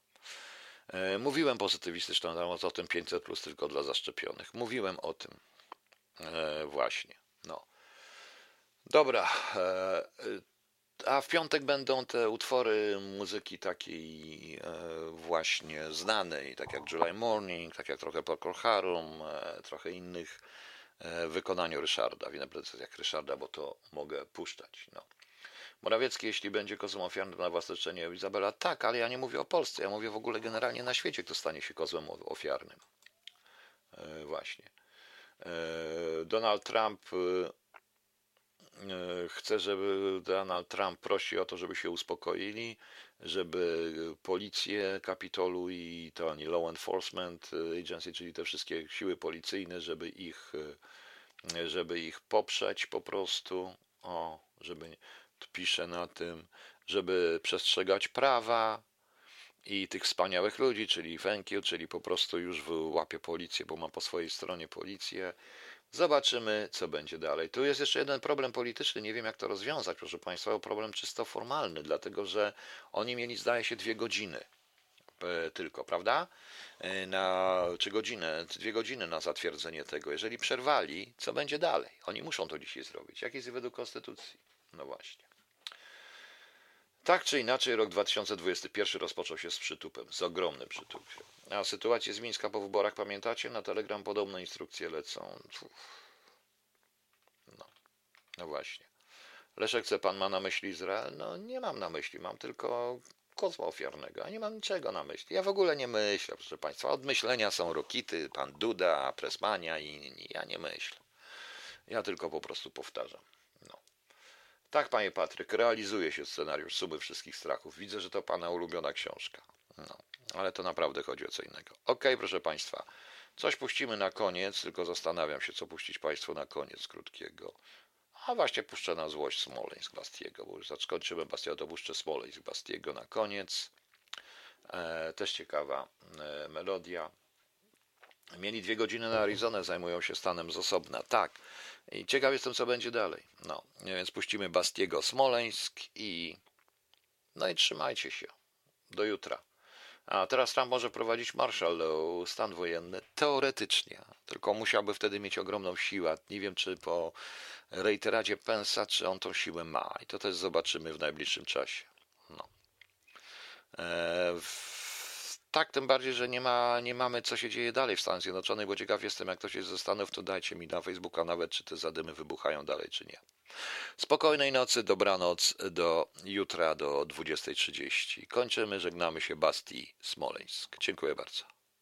E, mówiłem pozytywistyczną temat o tym 500 plus tylko dla zaszczepionych. Mówiłem o tym właśnie. No. Dobra. A w piątek będą te utwory muzyki takiej e, właśnie znanej, tak jak July Morning, tak jak trochę Procol Harum, e, trochę innych e, w wykonaniu Ryszarda. W jak Ryszarda, bo to mogę puszczać. No. Morawiecki, jeśli będzie kozłem ofiarnym na własne życzenie Izabela, tak, ale ja nie mówię o Polsce, ja mówię w ogóle generalnie na świecie, kto stanie się kozłem ofiarnym. Właśnie. Donald Trump E, chcę, żeby Donald Trump prosi o to, żeby się uspokoili, żeby policję Kapitolu i to ani Law Enforcement Agency, czyli te wszystkie siły policyjne, żeby ich, e, żeby ich poprzeć po prostu, o, żeby, piszę na tym, żeby przestrzegać prawa i tych wspaniałych ludzi, czyli thank you, czyli po prostu już łapie policję, bo ma po swojej stronie policję, Zobaczymy, co będzie dalej. Tu jest jeszcze jeden problem polityczny. Nie wiem, jak to rozwiązać, proszę Państwa. Problem czysto formalny, dlatego że oni mieli, zdaje się, dwie godziny e, tylko, prawda? E, na, czy godzinę, dwie godziny na zatwierdzenie tego. Jeżeli przerwali, co będzie dalej? Oni muszą to dzisiaj zrobić. Jak jest według Konstytucji? No właśnie. Tak czy inaczej, rok 2021 rozpoczął się z przytupem, z ogromnym przytupem. A sytuację z Mińska po wyborach pamiętacie? Na Telegram podobne instrukcje lecą. No, no właśnie. Leszek, co pan ma na myśli Izrael? No nie mam na myśli, mam tylko kozła ofiarnego, a nie mam niczego na myśli. Ja w ogóle nie myślę, proszę państwa. Od myślenia są Rokity, pan Duda, Presmania i inni. Ja nie myślę. Ja tylko po prostu powtarzam. Tak, panie Patryk, realizuje się scenariusz Sumy Wszystkich Strachów. Widzę, że to pana ulubiona książka. No, ale to naprawdę chodzi o co innego. Ok, proszę państwa, coś puścimy na koniec, tylko zastanawiam się, co puścić państwu na koniec krótkiego. A właśnie puszczę na złość Smoleńsk Bastiego, bo już zakończymy Bastiego, to puszczę Smoleńsk Bastiego na koniec. E, też ciekawa e, melodia. Mieli dwie godziny na Arizonę, zajmują się stanem z osobna. Tak, i ciekaw jestem, co będzie dalej. No, więc puścimy Bastiego Smoleńsk i. No i trzymajcie się. Do jutra. A teraz Trump może prowadzić marszal stan wojenny. Teoretycznie. Tylko musiałby wtedy mieć ogromną siłę. Nie wiem, czy po reiteradzie Pensa, czy on tą siłę ma. I to też zobaczymy w najbliższym czasie. No. Eee, tak, tym bardziej, że nie, ma, nie mamy, co się dzieje dalej w Stanach Zjednoczonych, bo ciekaw jestem, jak ktoś jest ze Stanów, to dajcie mi na Facebooka nawet, czy te zadymy wybuchają dalej, czy nie. Spokojnej nocy, dobranoc, do jutra do 20.30. Kończymy, żegnamy się, Basti Smoleńsk. Dziękuję bardzo.